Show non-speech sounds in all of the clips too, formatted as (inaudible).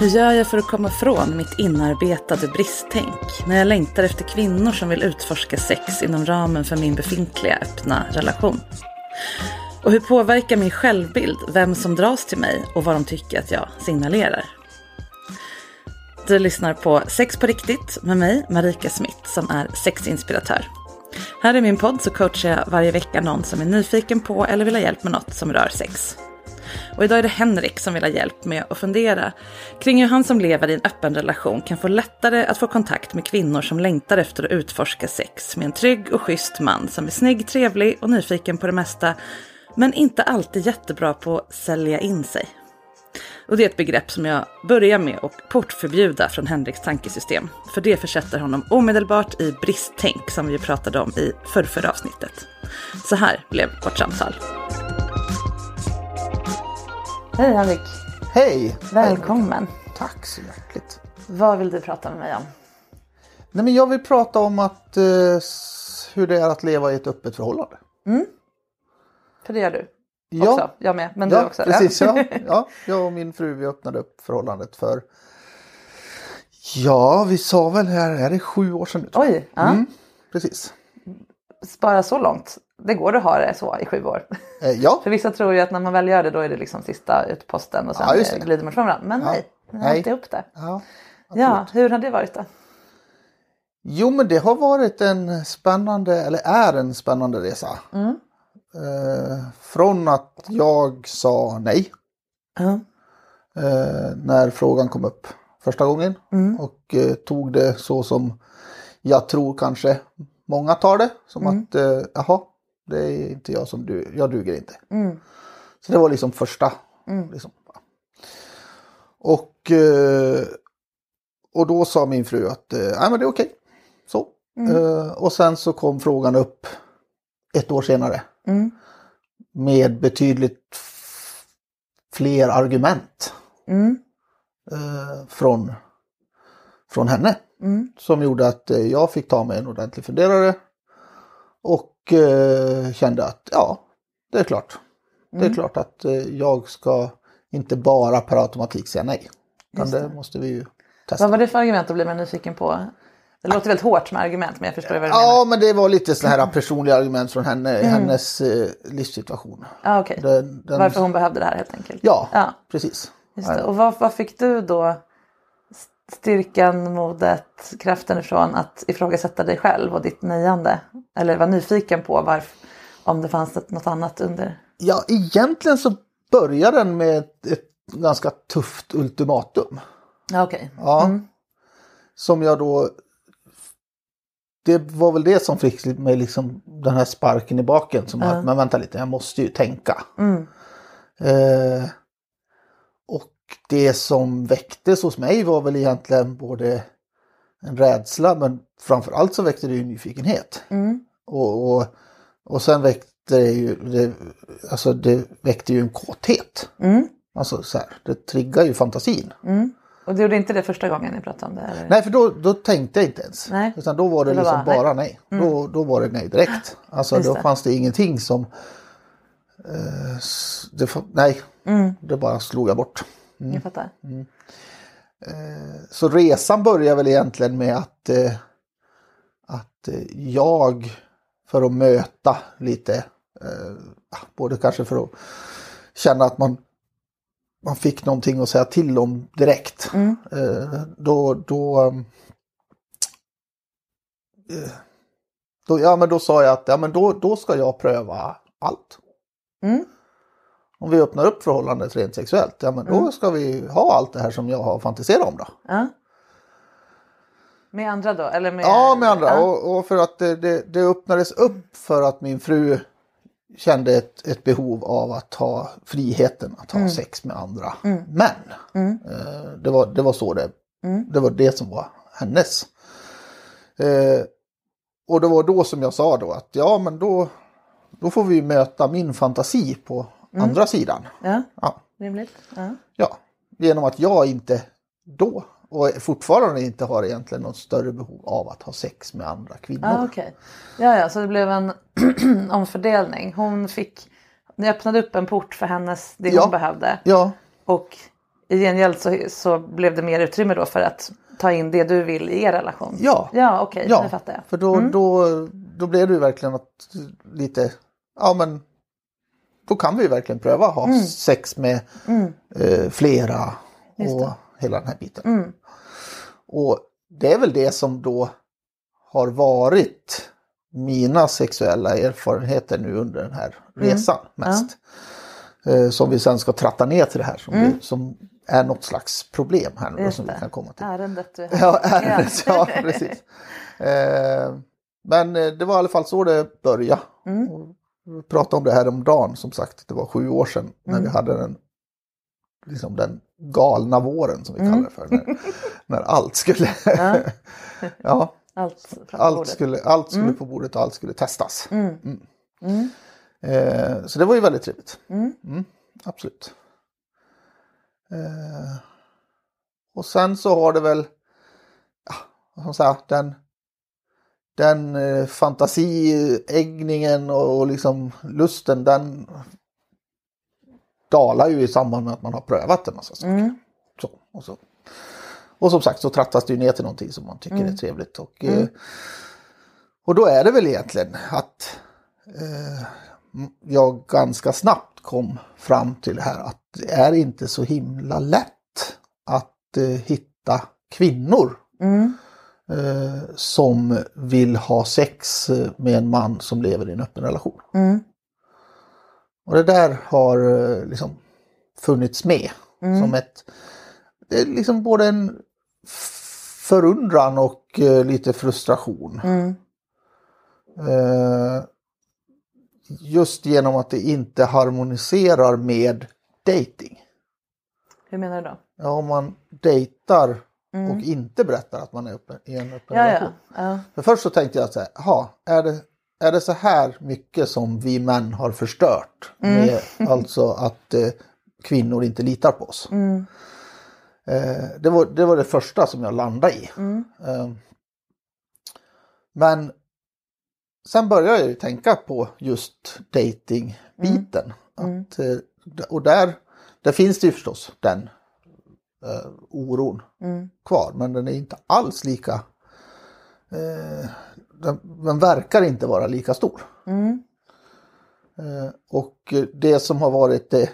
Hur gör jag för att komma från mitt inarbetade bristtänk när jag längtar efter kvinnor som vill utforska sex inom ramen för min befintliga öppna relation? Och hur påverkar min självbild vem som dras till mig och vad de tycker att jag signalerar? Du lyssnar på Sex på riktigt med mig, Marika Smith, som är sexinspiratör. Här i min podd så coachar jag varje vecka någon som är nyfiken på eller vill ha hjälp med något som rör sex. Och idag är det Henrik som vill ha hjälp med att fundera kring hur han som lever i en öppen relation kan få lättare att få kontakt med kvinnor som längtar efter att utforska sex med en trygg och schysst man som är snygg, trevlig och nyfiken på det mesta, men inte alltid jättebra på att sälja in sig. Och det är ett begrepp som jag börjar med att portförbjuda från Henriks tankesystem. För det försätter honom omedelbart i bristtänk som vi pratade om i förrförra avsnittet. Så här blev vårt samtal. Hej Henrik! Hej! Välkommen! Tack så hjärtligt. Vad vill du prata med mig om? Nej, men jag vill prata om att, eh, hur det är att leva i ett öppet förhållande. För det gör du Ja. också. Jag med, men du ja, också. Precis, ja. (laughs) ja. Jag och min fru vi öppnade upp förhållandet för Ja, vi sa väl här, är det sju år sedan nu? Oj, ja. Mm, precis. spara så långt. Det går att ha det så i sju år. Eh, ja, (laughs) För vissa tror ju att när man väl gör det då är det liksom sista utposten och sen Ja, glider man från varandra. Men nej, ni har Nej. upp det. ja. Ja, hur har det varit då? Jo, men det har varit en spännande, eller är en spännande resa. Mm. Eh, från att jag sa nej Ja. eh, när frågan kom upp första gången. Och eh, tog det så som jag tror kanske många tar det. Som att eh, jaha, det är inte jag som du, jag duger inte. Så det var liksom första. Liksom. Och, eh, och då sa min fru att eh, men det är okej. Så. Eh, och sen så kom frågan upp ett år senare. Med betydligt fler argument eh, från, från henne. Som gjorde att eh, jag fick ta mig en ordentlig funderare. Och eh, kände att ja, det är klart. Det är klart att eh, jag ska inte bara per automatik säga nej. Utan det. måste vi ju testa. Vad var det för argument då blir man nyfiken på? Det låter väldigt hårt med argument men jag förstår vad du Ja, menar. men det var lite sådana här personliga argument från henne, hennes eh, livssituation. Ja, okej. Den- den- Varför hon behövde det här helt enkelt. Ja, Ja. precis. Och vad, vad fick du då styrkan, modet, kraften ifrån att ifrågasätta dig själv och ditt nejande? Eller vara nyfiken på varför, om det fanns något annat under? Ja, egentligen så börjar den med ett, ett ganska tufft ultimatum. Ja, okej. Ja. Som jag då... Det var väl det som fick mig liksom den här sparken i baken. Som att, men vänta lite, jag måste ju tänka. Eh, och det som väcktes hos mig var väl egentligen både en rädsla men framförallt så väckte det ju nyfikenhet. Och, och, och sen väckte det ju, det, alltså det väckte ju en kåthet. Alltså så här, det triggar ju fantasin. Och du gjorde inte det första gången ni pratade om det? Eller? Nej för då, då tänkte jag inte ens. Nej. Utan då var det, Det var liksom bara bara nej. Då, då var det nej direkt. Alltså Just då det. fanns det ingenting som... Eh, det, nej, det bara slog jag bort. Jag fattar. Så resan börjar väl egentligen med att, eh, att eh, jag för att möta lite, eh, både kanske för att känna att man, man fick någonting att säga till om direkt. Eh, då, då, eh, då, ja, men då sa jag att ja, men då, då ska jag pröva allt. Om vi öppnar upp förhållandet rent sexuellt, ja men då ska vi ha allt det här som jag har fantiserat om då. Ja. Med andra då? Eller med, Ja, med andra. Ja. Och, och för att det, det, det öppnades upp för att min fru kände ett, ett behov av att ha friheten att ha sex med andra män. Eh, det, var, det var så det, det var det som var hennes. Eh, och det var då som jag sa då att ja men då, då får vi möta min fantasi på andra sidan. ja, Ja. rimligt. Ja. Ja, genom att jag inte då och fortfarande inte har egentligen något större behov av att ha sex med andra kvinnor. Ah, okej. Ja, ja, så det blev en (clears throat) omfördelning. Hon fick, ni öppnade upp en port för hennes, det Ja. hon behövde. Ja, Och i gengäld så, så blev det mer utrymme då för att ta in det du vill i er relation. Ja. Ja, okej, ja. nu fattar jag. för då, då, då blev det ju verkligen att lite, ja men då kan vi ju verkligen pröva att ha Mm. sex med eh, flera och hela den här biten. Mm. Och det är väl det som då har varit mina sexuella erfarenheter nu under den här Mm. resan mest. Eh, som vi sen ska tratta ner till det här som, vi, som är något slags problem här nu Mm. Som vi kan komma till. Ärendet du. (laughs) Ja, ärendet, ja precis. Eh, men eh, det var i alla fall så det började. Och Vi pratade om det här om dagen som sagt, det var sju år sedan när vi hade den, liksom den galna våren som vi kallar det för. När, när allt skulle, ja, (laughs) Allt allt skulle, allt skulle på bordet och allt skulle testas. Mm. Eh, så det var ju väldigt trevligt. Mm, absolut. Eh, och sen så har det väl, ja, man säga, den, den eh, fantasiäggningen och, och liksom lusten den dalar ju i samband med att man har prövat en massa saker. Så, och, så. och som sagt så trattas det ju ner till någonting som man tycker är trevligt. Och, eh, och då är det väl egentligen att eh, jag ganska snabbt kom fram till det här att det är inte så himla lätt att eh, hitta kvinnor eh, som vill ha sex eh, med en man som lever i en öppen relation. Och det där har eh, liksom funnits med som ett, det är liksom både en förundran och eh, lite frustration. Eh, just genom att det inte harmoniserar med dating. Hur menar du då? Ja, om man dejtar och inte berättar att man är öppen, i en öppen Ja, ja. relation. ja. För först så tänkte jag så här, jaha, är det, är det så här mycket som vi män har förstört? Med, alltså att eh, kvinnor inte litar på oss. Eh, det, var, det var det första som jag landade i. Eh, men sen började jag ju tänka på just datingbiten. Att, eh, och där, där finns det ju förstås den eh, oron kvar. Men den är inte alls lika... Den, den verkar inte vara lika stor. Eh, och det som har varit det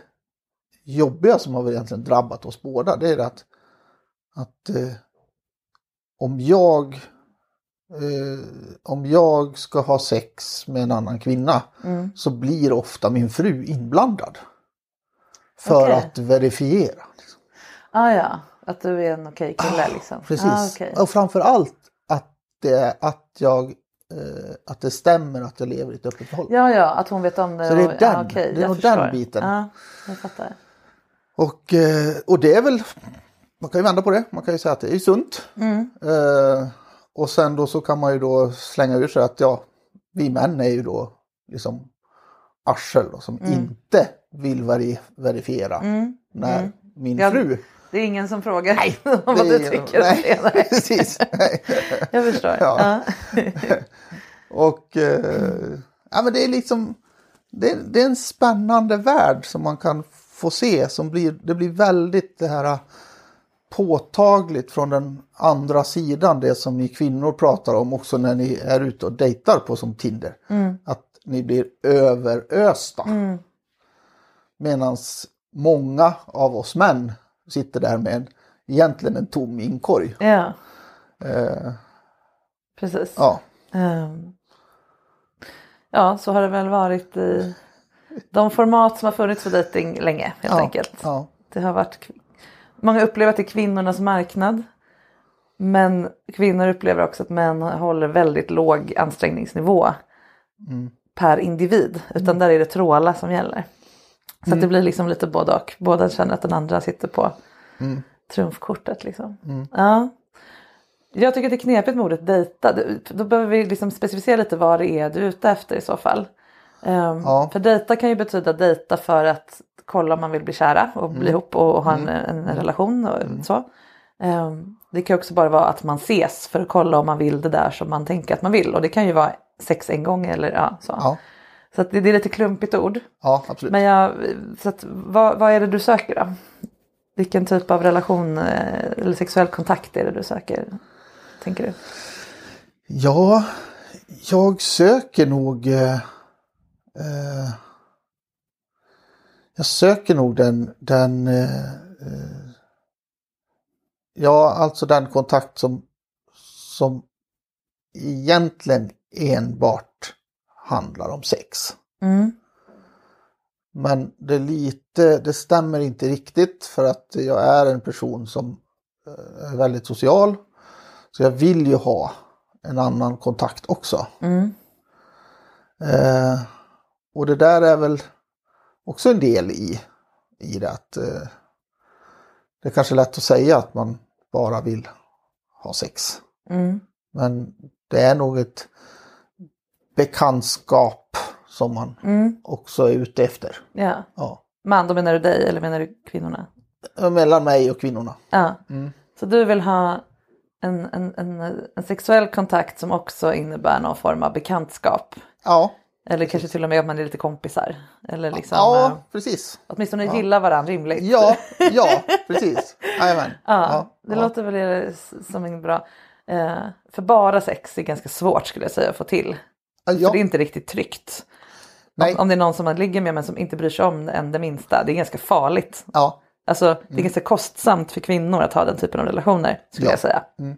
jobbiga som har egentligen drabbat oss båda det är att, att eh, om jag eh, om jag ska ha sex med en annan kvinna så blir ofta min fru inblandad. För Okej. att verifiera. Liksom. Ah, ja, att du är en okej kille liksom. Precis. Ah, okej. Och framförallt det, att, jag, eh, att det stämmer att jag lever i ett öppet förhållande. Ja, ja, att hon vet om det. Så det är och- den- ja, okej, det är jag nog den biten. Ja, jag fattar. Och, eh, och det är väl, man kan ju vända på det, man kan ju säga att det är sunt. Mm. Eh, och sen då så kan man ju då slänga ur sig att ja, vi män är ju då liksom arsel då, som inte vill veri verifiera när min Ja, fru Det är ingen som frågar Nej, (laughs) om vad du tycker nej, det. Nej. (laughs) Precis. Nej. (laughs) Jag förstår. Ja. Ja. Och eh, ja, men det är liksom det, det är en spännande värld som man kan få se. Som blir, det blir väldigt det här påtagligt från den andra sidan. Det som ni kvinnor pratar om också när ni är ute och dejtar på som Tinder. Att ni blir överösta. Mm. Medan många av oss män sitter där med en, egentligen en tom inkorg. ja. Eh, Precis. ja. Ehm, ja, så har det väl varit i de format som har funnits för dejting länge helt ja, enkelt. Ja. Det har varit, många upplever att det är kvinnornas marknad. Men kvinnor upplever också att män håller väldigt låg ansträngningsnivå per individ. Utan där är det tråla som gäller. Så att det blir liksom lite både och. Båda känner att den andra sitter på trumfkortet. Liksom. Ja. Jag tycker att det är knepigt med ordet dejta. Då behöver vi liksom specificera lite vad det är du är ute efter i så fall. Ehm, Ja. För dejta kan ju betyda dejta för att kolla om man vill bli kära och bli ihop och, och ha en, en, relation och så. Ehm, det kan också bara vara att man ses för att kolla om man vill det där som man tänker att man vill. Och det kan ju vara sex en gång eller ja, så. Ja. Så det, det är lite klumpigt ord. ja, absolut. Men jag, så att, vad, vad är det du söker då? Vilken typ av relation eh, eller sexuell kontakt är det du söker? Tänker du? Ja, jag söker nog... Eh, eh, jag söker nog den... den eh, eh, ja, alltså den kontakt som, som egentligen enbart handlar om sex. Mm. Men det är lite, det stämmer inte riktigt för att jag är en person som eh, är väldigt social. Så jag vill ju ha en annan kontakt också. Mm. Eh, och det där är väl också en del i, i det att eh, det är kanske lätt att säga att man bara vill ha sex. Mm. Men det är nog ett bekantskap som man Mm. också är ute efter. Ja. Ja. Man, då menar du dig eller menar du kvinnorna? Mellan mig och kvinnorna. Ja. Så du vill ha en, en, en, en sexuell kontakt som också innebär någon form av bekantskap? Ja, Eller kanske till och med att man är lite kompisar? Eller liksom, ja eh, precis. åtminstone gillar varandra rimligt? Ja, ja, (laughs) precis. Jajamän. Ja, det ja. låter väl som en bra... Eh, för bara sex är ganska svårt skulle jag säga att få till. Ja, För det är inte riktigt tryggt. Nej. Om, om det är någon som man ligger med men som inte bryr sig om en det minsta. Det är ganska farligt. ja, Alltså det är ganska kostsamt för kvinnor att ha den typen av relationer skulle Ja. jag säga. Mm.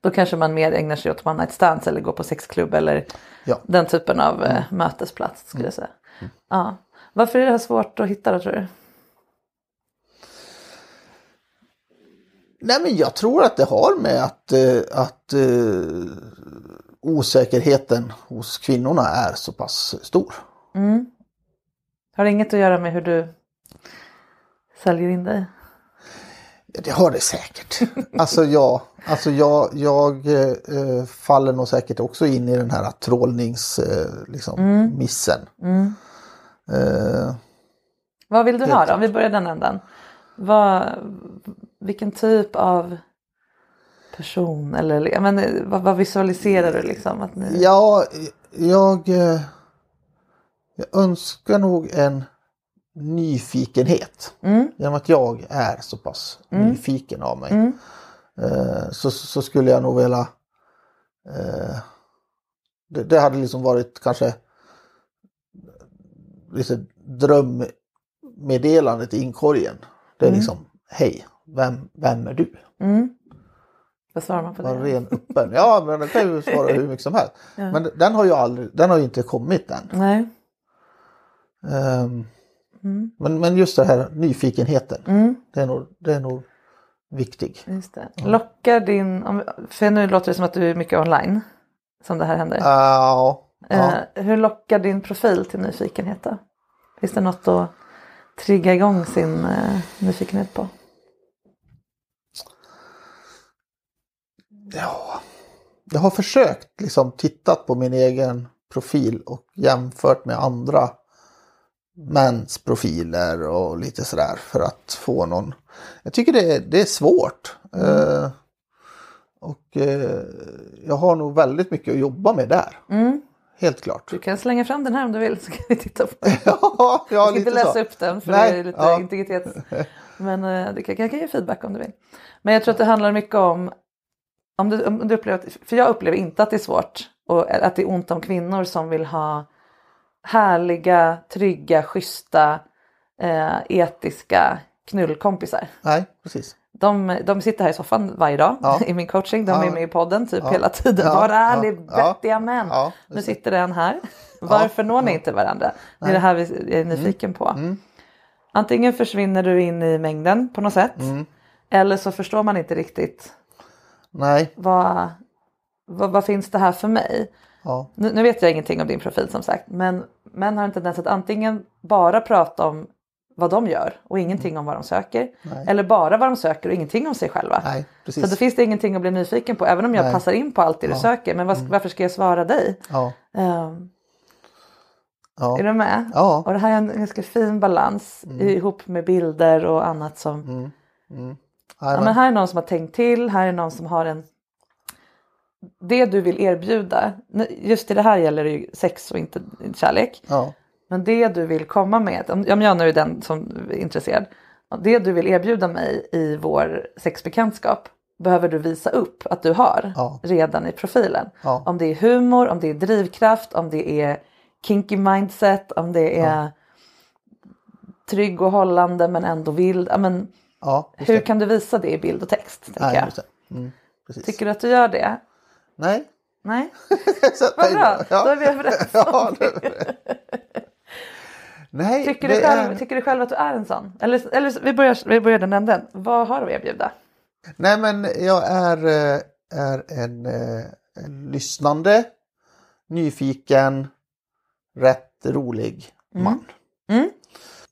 Då kanske man mer ägnar sig åt one night stands eller går på sexklubb eller Ja. Mm. den typen av eh, mötesplats skulle jag säga. Ja. Varför är det här svårt att hitta då tror du? Nej men jag tror att det har med att, eh, att eh, osäkerheten hos kvinnorna är så pass stor. Har det inget att göra med hur du säljer in dig? Det har det säkert. (laughs) Alltså ja, alltså jag, jag eh, faller nog säkert också in i den här trålnings, eh, liksom, missen. Eh, Vad vill du ha då? Om vi börjar den änden. Vad, vilken typ av person eller jag men, eh, vad, vad visualiserar du liksom? Att ni... ja, jag, eh, jag önskar nog en nyfikenhet. Mm. Genom att jag är så pass nyfiken av mig. Mm. Eh, så, så skulle jag nog vilja... Det, det hade liksom varit kanske lite drömmeddelandet i inkorgen. Det är liksom, hej, vem, vem är du? Mm. Vad svarar man på Var det? ren öppen. Ja, men den kan ju svara hur mycket som helst. Men den har ju aldrig, den har ju inte kommit än. Nej. Ehm, men, men just det här nyfikenheten, Mm. det, är nog, det är nog viktig. Just det. Lockar din, om, för nu låter det som att du är mycket online. Som det här händer. Ja, ja. Eh, hur lockar din profil till nyfikenhet då? Finns det något att trigga igång sin eh, nyfikenhet på? Ja, jag har försökt liksom tittat på min egen profil och jämfört med andra mäns profiler och lite sådär för att få någon. Jag tycker det är, det är svårt. Eh, och eh, jag har nog väldigt mycket att jobba med där. Helt klart. Du kan slänga fram den här om du vill så kan vi titta på den. (laughs) ja, ja, Jag ska inte läsa så. upp den för Nej, det är lite ja. integritets... Men eh, du kan, jag kan ge feedback om du vill. Men jag tror att det handlar mycket om, om du, om du upplever, att- för jag upplever inte att det är svårt och att det är ont om kvinnor som vill ha härliga, trygga, schyssta, eh, etiska knullkompisar. Nej, precis. De, de sitter här i soffan varje dag Ja. (laughs) i min coaching. De Ja. är med i podden typ Ja. hela tiden. Ja. Var är ni vettiga män? Nu sitter den här. Varför når ni inte varandra? Det är det här vi är Mm. nyfiken på. Antingen försvinner du in i mängden på något sätt. Mm. Eller så förstår man inte riktigt Nej, vad, vad, vad finns det här för mig? ja, Nu, nu vet jag ingenting om din profil som sagt. Men män har en tendens att antingen bara prata om vad de gör och ingenting om vad de söker. Eller bara vad de söker och ingenting om sig själva. nej. Så då finns det ingenting att bli nyfiken på även om jag Nej. passar in på allt det du söker. Men vad, varför ska jag svara dig? Ja, Ehm, ja, är du med? Ja. Mm. Och det här är en ganska fin balans ihop med bilder och annat som... Ja, men här är någon som har tänkt till, här är någon som har en... Det du vill erbjuda, just i det här gäller det ju sex och inte kärlek. ja, Men det du vill komma med, om jag nu är den som är intresserad. Det du vill erbjuda mig i vår sexbekantskap behöver du visa upp att du har Ja. redan i profilen. Ja. Om det är humor, om det är drivkraft, om det är kinky mindset, om det är trygg och hållande men ändå vild. Ja, men ja, hur kan du visa det i bild och text? det. Mm. Tycker du att du gör det? Nej. Nej? (laughs) Vad bra, Ja. då är vi överens Ja, om det-. Nej, Tycker du, själv, är... tycker du själv att du är en sån? Eller, eller vi, börjar, vi börjar den änden. Vad har du att erbjuda? Nej, men jag är, eh, är en, eh, en lyssnande, nyfiken, rätt rolig man. Mm.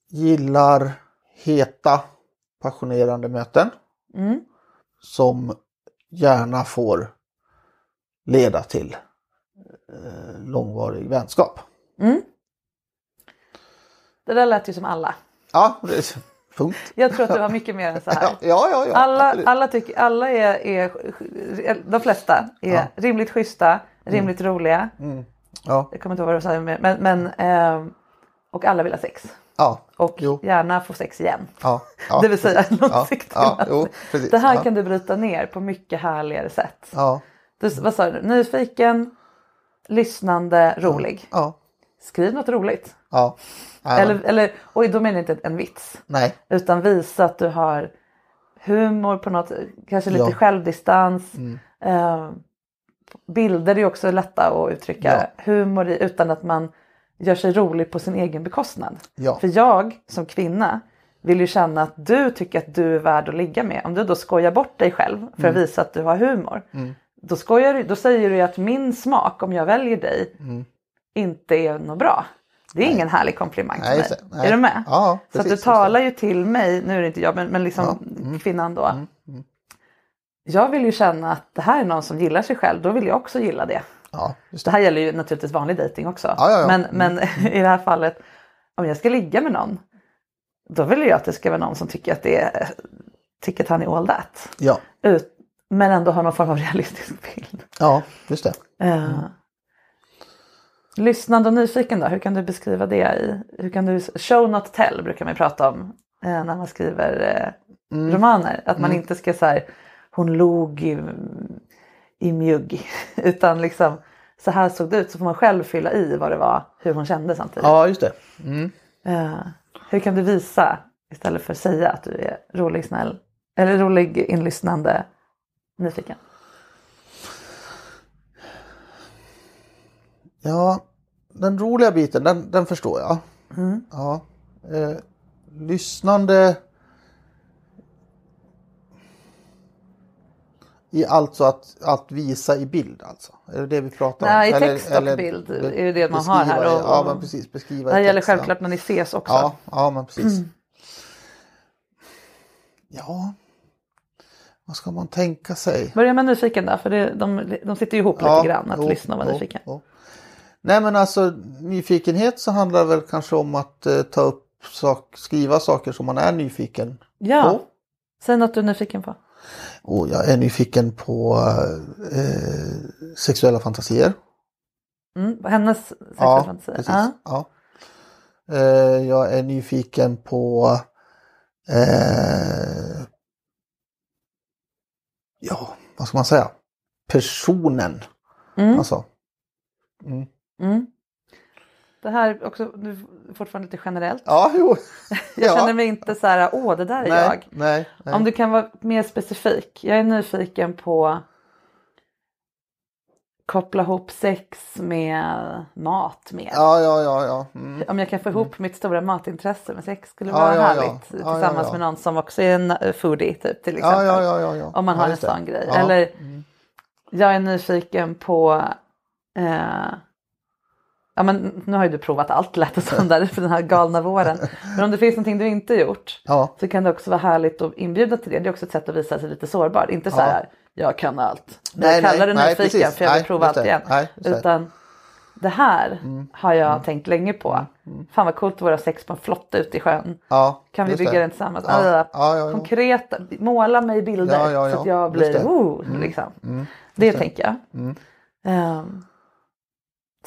Gillar heta, passionerande möten Mm. som gärna får leda till eh, långvarig vänskap. Det där lät ju som alla. Ja, det är, punkt. (laughs) Jag tror att du har mycket mer än så här. (laughs) Ja, ja, ja. Alla, absolut. alla, tycker, alla är, är, de flesta är Ja. Mm. rimligt schyssta, rimligt roliga. Ja, Jag kommer inte ihåg vad du sa, men, men ehm, och alla vill ha sex. Ja, Och Jo. gärna få sex igen. ja, (laughs) ja. det vill säga långsiktigt. ja, jo, det här kan du bryta ner på mycket härligare sätt. Du, vad sa du? Nyfiken, lyssnande, rolig. Skriv något roligt. Eller, eller, oj, då menar jag inte en vits. Nej, Utan visa att du har humor på något, kanske lite självdistans. Eh, bilder är också lätta att uttrycka humor i utan att man gör sig rolig på sin egen bekostnad. Ja. För jag som kvinna vill ju känna att du tycker att du är värd att ligga med. Om du då skojar bort dig själv för att Mm. visa att du har humor. Då, skojar, du- då säger du ju att min smak om jag väljer dig Mm. inte är något bra. Det är ingen härlig komplimang Nej, till mig. Nej. Är du med? Ja, Så att precis, du talar ju till mig, nu är det inte jag men, men liksom kvinnan då. Jag vill ju känna att det här är någon som gillar sig själv, då vill jag också gilla det. Ja, Det det. här gäller ju naturligtvis vanlig dating också. Ja, ja. Men, men (laughs) i det här fallet, om jag ska ligga med någon, då vill jag att det ska vara någon som tycker att, det är, tycker att han är all that. Ja, Ut, men ändå har någon form av (laughs) realistisk bild. ja, just det. Eh, Lyssnande och nyfiken då, hur kan du beskriva det? I, hur kan du, show not tell brukar man prata om eh, när man skriver eh, romaner. Att man inte ska säga hon log i, i mjugg. (laughs) Utan liksom så här såg det ut så får man själv fylla i vad det var, hur hon kände samtidigt. Ja, just det. Eh, hur kan du visa istället för att säga att du är rolig, snäll eller rolig, inlyssnande, nyfiken? Ja, den roliga biten, den, den förstår jag. Mm. Ja. Eh, lyssnande i alltså att, att visa i bild alltså? Är det det vi pratar om? Nej, i Eller- text och eller bild är ju det man har här. Och, ja, men precis. Beskriva Det här gäller ja. självklart när ni ses också. Ja, ja men precis. Ja. Vad ska man tänka sig? Börja med nyfiken då, för det, de, de sitter ju ihop lite grann att jo, lyssna och vara nyfiken. jo. Nej men alltså nyfikenhet så handlar det väl kanske om att eh, ta upp sak, skriva saker som man är nyfiken Ja, på. säg något du är nyfiken på. Och jag är nyfiken på eh, sexuella fantasier. Mm, på hennes sexuella Ja, fantasier. precis. Ja. Ja. Eh, jag är nyfiken på eh, ja, vad ska man säga? Personen. Mm. Alltså. Mm. Det här är också nu fortfarande lite generellt. Ja, jo. (laughs) Jag ja. känner mig inte så här, åh det där är nej, jag. Nej, nej. Om du kan vara mer specifik. Jag är nyfiken på koppla ihop sex med mat mer. Ja, ja, ja, ja. Mm. Om jag kan få ihop mitt stora matintresse med sex skulle Ja, vara ja, härligt. Ja, Tillsammans med någon som också är en eh, foodie typ, till exempel. Om man har en just det. sån grej. Eller Mm. jag är nyfiken på eh, Ja men nu har ju du provat allt lät det som där för den här galna våren. Men om det finns någonting du inte gjort Ja, så kan det också vara härligt att inbjuda till det. Det är också ett sätt att visa sig lite sårbar. Inte så Ja. här, jag kan allt. Nej, jag kallar nej, det nyfiken för jag vill prova allt det. igen. Nej, det. Utan det här har jag tänkt länge på. Mm. Fan vad coolt att vara sex på en flotte ute i sjön. ja. Kan vi bygga det. den tillsammans? Ja, Alltså, ja, ja. Konkreta, måla mig bilder så att ja. jag blir det. Mm. oh, liksom. Det tänker jag. Ehm,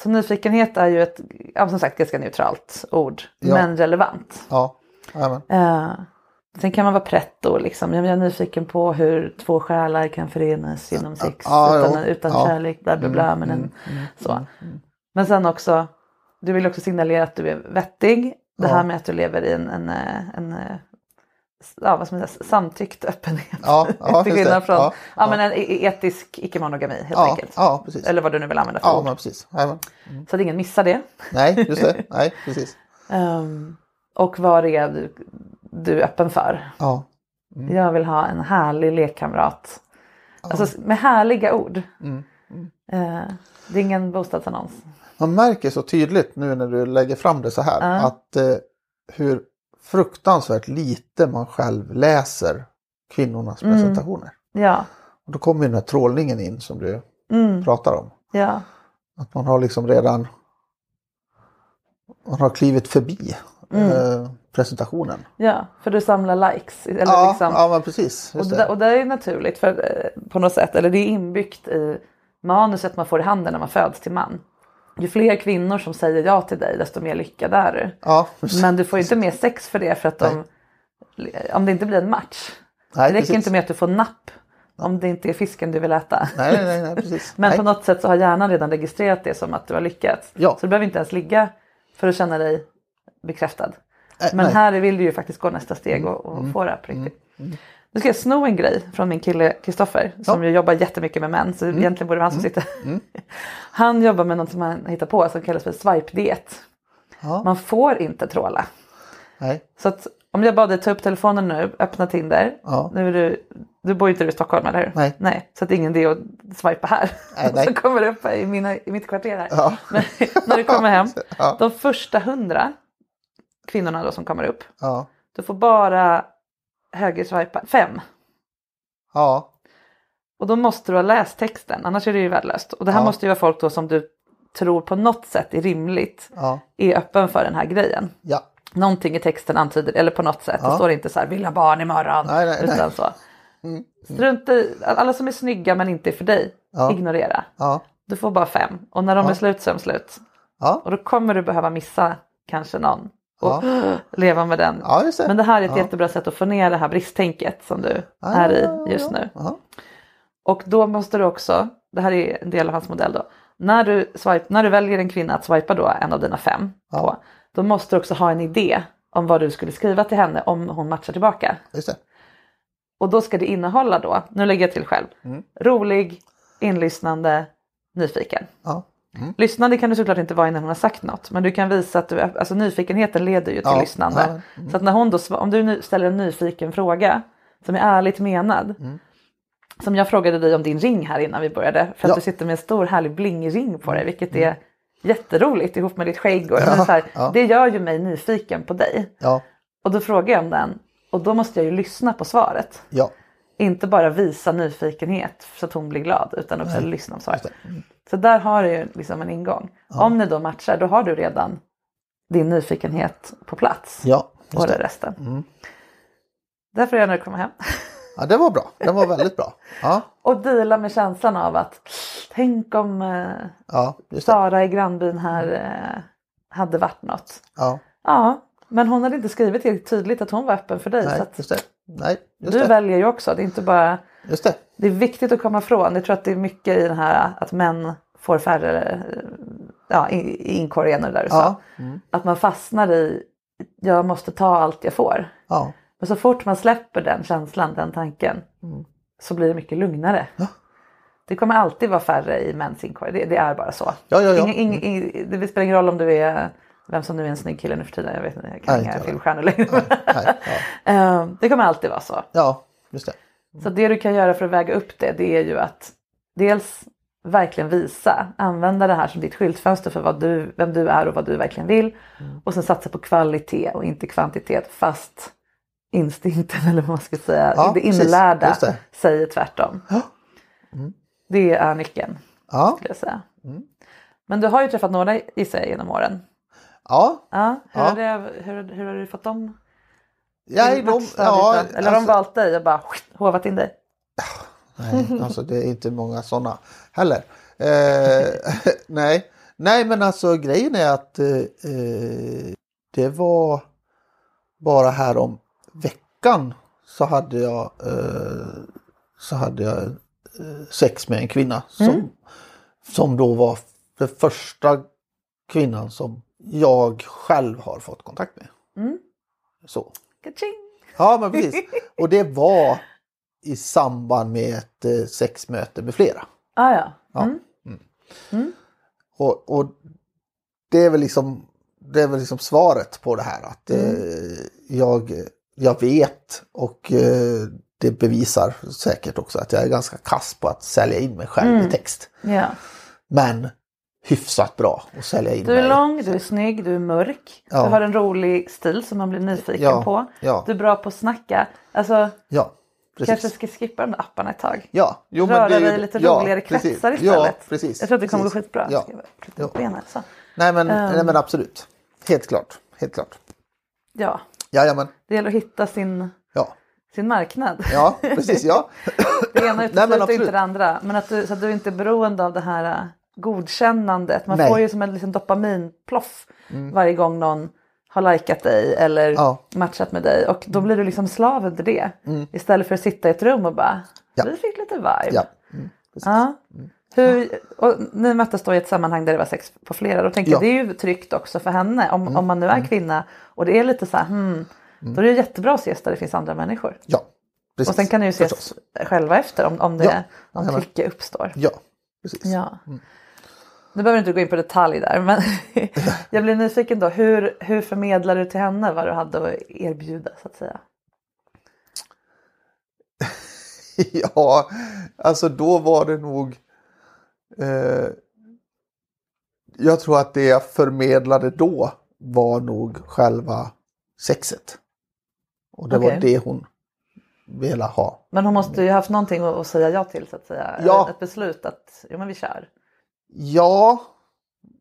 så nyfikenhet är ju ett, ja, som sagt, ganska neutralt ord, Ja. men relevant. Ja, jajamän. Uh, sen kan man vara pretto liksom. Jag är nyfiken på hur två själar kan förenas genom sex Ja, utan, jo. utan Ja. Mm, kärlek. Bla, bla, bla, men en, så. Men sen också, du vill också signalera att du är vettig. Det Ja. här med att du lever i en, en, eh, en, eh, ja, vad man säga, samtyckt öppenhet. Ja, (laughs) ja, Till skillnad det. från Ja, ja, men en e- etisk icke-monogami helt Ja, enkelt. ja, precis. Eller vad du nu vill använda för Ja, ord. men precis. Jajamän. Så att ingen missar det. Nej, just det. (laughs) Nej, precis. Ehm, och vad är du, du är öppen för? Ja, Jag vill ha en härlig lekkamrat. Alltså med härliga ord. Mm, Eh, det är ingen bostadsannons. man märker så tydligt nu när du lägger fram det så här att eh, hur fruktansvärt lite man själv läser kvinnornas Mm. presentationer. Ja, Och då kommer ju den här trålningen in som du mm, pratar om. ja, Att man har liksom redan man har klivit förbi Mm. eh, presentationen. ja. För du samlar likes. Eller ja, liksom, ja, men precis. och, det, det. och det är naturligt för, eh, på något sätt. Eller det är inbyggt i manuset man får i handen när man föds till man. Ju fler kvinnor som säger ja till dig desto mer lyckad är du. Ja. Men du får inte mer sex för det för att de, om det inte blir en match. Nej, det räcker precis. inte med att du får napp om det inte är fisken du vill äta. Nej, nej, nej, precis. (laughs) Men nej. på något sätt så har hjärnan redan registrerat det som att du har lyckats. Ja. Så du behöver inte ens ligga för att känna dig bekräftad. Nej, Men nej. här vill du ju faktiskt gå nästa steg och, och få det här på riktigt. Nu ska jag sno en grej från min kille Kristoffer som ju jobbar jättemycket med män. Så egentligen borde det vara han som sitter. (laughs) Han jobbar med något som han hittar på som kallas för swipe-diet. Ja. Man får inte tråla. nej. Så att om jag bad dig ta upp telefonen nu, öppna Tinder. Ja. Nu är du, du bor ju inte i Stockholm, eller hur? Nej. Nej, så att det är ingen idé att swipa här. Nej, (laughs) nej. så kommer det upp i, mina, i mitt kvarter här. Ja. Men (laughs) när du kommer hem, Ja. de första hundra kvinnorna då som kommer upp, Ja. du får bara högerswipa fem. Ja. Och då måste du ha läst texten, annars är det ju värdelöst. Och det här Ja. måste ju vara folk då som du tror på något sätt är rimligt, Ja. är öppen för den här grejen. Ja. Någonting i texten antyder, eller på något sätt, det Ja. står inte så här vill ha barn imorgon. Nej, nej, nej. utan så. Strunt i, alla som är snygga men inte är för dig, Ja. ignorera. Ja. Du får bara fem och när de är slut så är de slut. Och då kommer du behöva missa kanske någon och (gasps) leva med den. Ja, det. Men det här är ett Ja. jättebra sätt att få ner det här bristtänket som du Ja, är ja, i just ja. nu. Ja. Och då måste du också, det här är en del av hans modell då, när du, swipe, när du väljer en kvinna att swipa då en av dina fem Ja. på, då måste du också ha en idé om vad du skulle skriva till henne om hon matchar tillbaka. Och då ska det innehålla då, nu lägger jag till själv, Mm. rolig, inlyssnande, nyfiken. Ja. Lyssnande kan du såklart inte vara innan hon har sagt något men du kan visa att du, alltså nyfikenheten leder ju till Ja, lyssnande. ja, Så att när hon då, om du ställer en nyfiken fråga som är ärligt menad. Mm. Som jag frågade dig om din ring här innan vi började. För att Ja. Mm. du sitter med en stor härlig blingring på dig vilket är jätteroligt ihop med ditt skägg. Och, Ja, så här, ja. Det gör ju mig nyfiken på dig. Ja. Och då frågar jag om den och då måste jag ju lyssna på svaret. Inte bara visa nyfikenhet så att hon blir glad utan också lyssna på svaret. Mm. Så där har du liksom en ingång. Om ni då matchar då har du redan din nyfikenhet på plats. Ja, och just det det. resten. Därför är jag när du kommer hem. (laughs) Ja, det var bra. Det var väldigt bra. Ja, Och deala med känslan av att tänk om eh, ja. Sara i grannbyn här eh, hade varit något. Ja, Ja, men hon hade inte skrivit helt tydligt att hon var öppen för dig. nej, så att just det. Nej, just du det. väljer ju också. Det är inte bara Just det. Det är viktigt att komma ifrån. Jag tror att det är mycket i den här att män får färre ja, inkorgen och det där du sa. Ja. Mm. Att man fastnar i jag måste ta allt jag får. Ja, Men så fort man släpper den känslan, den tanken så blir det mycket lugnare. Ja. Det kommer alltid vara färre i mäns inkorg. Det, det är bara så. Ja, ja, ja. Ingen, ing, ing, det spelar ingen roll om du är vem som nu är en snygg kille nu för tiden. Jag vet inte, jag kan Nej, inga filmstjärnor längre. nej, ja. (laughs) Eh, det kommer alltid vara så. ja, just det. Så det du kan göra för att väga upp det, det är ju att dels verkligen visa, använda det här som ditt skyltfönster för vad du, vem du är och vad du verkligen vill. Mm. Och sen satsa på kvalitet och inte kvantitet fast instinkten (laughs) eller vad man ska säga, Ja, det precis. inlärda Just det. säger tvärtom. Ja. Det är nyckeln Ja, skulle jag säga. Mm. Men du har ju träffat några gissar jag genom åren. Ja. Ja, hur, Ja. Har det, hur, hur har du fått dem? ja, de, ja då? Eller har de alltså- valt dig och bara hovat in dig? Nej, (laughs) alltså det är inte många sådana heller. Eh, (laughs) nej. nej, men alltså grejen är att eh, eh, det var bara här om veckan så hade jag, eh, så hade jag eh, sex med en kvinna som, som då var den första kvinnan som jag själv har fått kontakt med. Så. Kaching! Ja, men precis. Och det var i samband med ett eh, sexmöte med flera. Ah, ja. Ja. Mm. Och, och det är väl liksom det är väl liksom svaret på det här att Mm. eh, jag, jag vet och eh, det bevisar säkert också att jag är ganska kass på att sälja in mig själv Mm. i text. ja. Men hyfsat bra att sälja in Du är mig. lång, du är snygg, du är mörk. Ja. Du har en rolig stil som man blir nyfiken Ja, på. ja. Du är bra på att snacka. Alltså, Ja, precis. kanske ska skippa de där apparna ett tag. Ja, jo, men Röra det är ju- dig i lite ja, roligare precis. kretsar istället. Ja, precis. Jag tror att det kommer gå precis. skitbra. Ja. Ja. upp benen, så. Nej, men, Ehm. nej men absolut. Helt klart. Helt klart. Ja, Jajamän. det gäller att hitta sin, sin marknad. ja precis. Ja. (laughs) Det ena (laughs) men utesluter inte det andra. Men att du, så att du inte är beroende av det här äh, godkännandet. Man Nej. får ju som en liksom dopaminploff varje gång någon har likat dig eller Ja. matchat med dig. Och då blir du liksom slav under det. Istället för att sitta i ett rum och bara, Ja. vi fick lite vibe. Ja. Mm. Ja. Hur, och ni möttes då i ett sammanhang där det var sex på flera. Då tänker jag Ja. Mm. det är ju tryggt också för henne. Om, om man nu är kvinna och det är lite så här, hmm, då är det jättebra att ses där det finns andra människor. ja. Precis. Och sen kan ni ju ses Förstås. själva efter om, om det Ja. någon Jajamän. tycke uppstår. Ja, precis. Ja. Nu behöver inte gå in på detalj där men (laughs) (laughs) jag blir nyfiken då. Hur, hur förmedlar du till henne vad du hade att erbjuda så att säga? (laughs) Ja, alltså då var det nog... Eh, jag tror att det jag förmedlade då var nog själva sexet. Och det var Okej. det hon ville ha. Men hon måste ju haft någonting att säga ja till så att säga. Ja. Ett beslut att jo, men vi kör. Ja,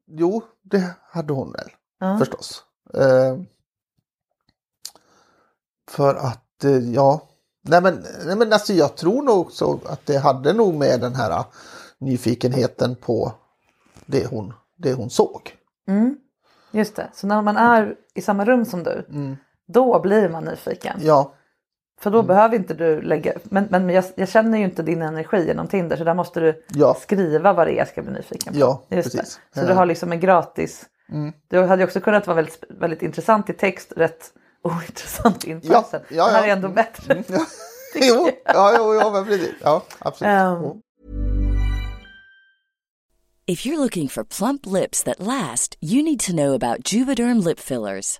jo, det hade hon väl Ja. förstås. Eh, för att, eh, ja, nej men, nej men alltså jag tror nog också att det hade nog med den här eh, nyfikenheten på det hon, det hon såg. Mm. Just det, så när man är i samma rum som du då blir man nyfiken. Mm. Ja, För då behöver inte du lägga, men, men jag, jag känner ju inte din energi genom Tinder så där måste du Ja. skriva vad det är jag ska bli nyfiken på. Ja, Just precis. Det. Så Ja. du har liksom en gratis, du hade ju också kunnat vara väldigt, väldigt intressant i text, rätt ointressant i Ja, person. ja, Det här ja. är ändå bättre. Mm, ja. (laughs) jo, ja, jo, ja, men precis. Ja, absolut. Jo. If you're looking for plump lips that last, you need to know about Juvederm lip fillers.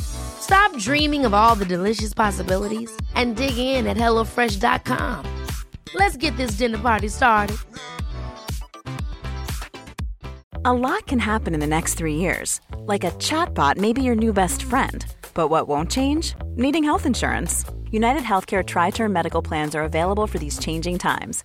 Stop dreaming of all the delicious possibilities and dig in at HelloFresh.com. Let's get this dinner party started. A lot can happen in the next three years. Like a chatbot may be your new best friend. But what won't change? Needing health insurance. United Healthcare Tri Term Medical Plans are available for these changing times.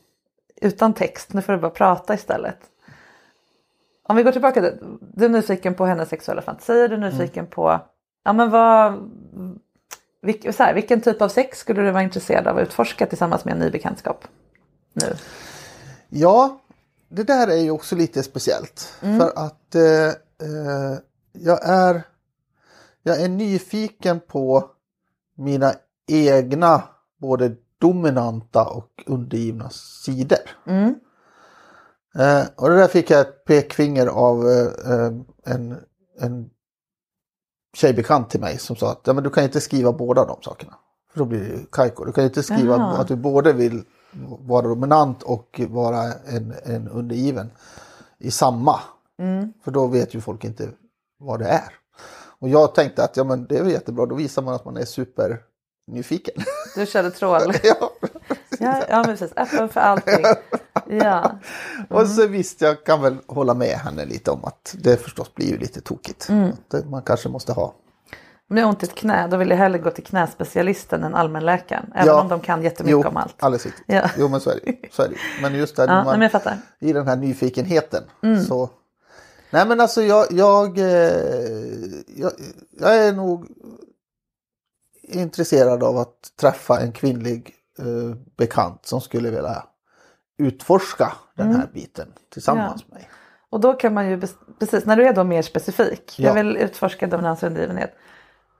Utan text, nu får du bara prata istället. Om vi går tillbaka, till- du är nyfiken på hennes sexuella fantasier, du är nyfiken på, ja men vad, vilk, så här, vilken typ av sex skulle du vara intresserad av att utforska tillsammans med en ny bekantskap? Nu. Ja, det där är ju också lite speciellt. För att eh, eh, jag, är, jag är nyfiken på mina egna både dominanta och undergivna sidor. Eh, och det där fick jag ett pekfinger av eh, eh, en, en tjejbekant till mig som sa att ja, men du kan inte skriva båda de sakerna. För då blir det ju kajko. Du kan inte skriva Jaha. att du både vill vara dominant och vara en, en undergiven i samma. För då vet ju folk inte vad det är. Och jag tänkte att ja, men det är väl jättebra, då visar man att man är super nyfiken. (laughs) Du körde troll. (laughs) ja. Ja, ja precis, öppen för allting. Ja. (laughs) Och så visst, jag kan väl hålla med henne lite om att det förstås blir ju lite tokigt. Det- man kanske måste ha. Om jag har ont i ett knä då vill jag hellre gå till knäspecialisten än allmänläkaren. Även Ja. om de kan jättemycket jo, om allt. alldeles riktigt. Ja. Jo men så är det. Så är det. Men just där Ja, man, i den här nyfikenheten så. Nej men alltså jag, jag, eh, jag, jag är nog intresserad av att träffa en kvinnlig eh, bekant som skulle vilja utforska den här biten tillsammans med mig. Och då kan man ju, precis när du är då mer specifik, Ja. jag vill utforska dominans och undergivenhet.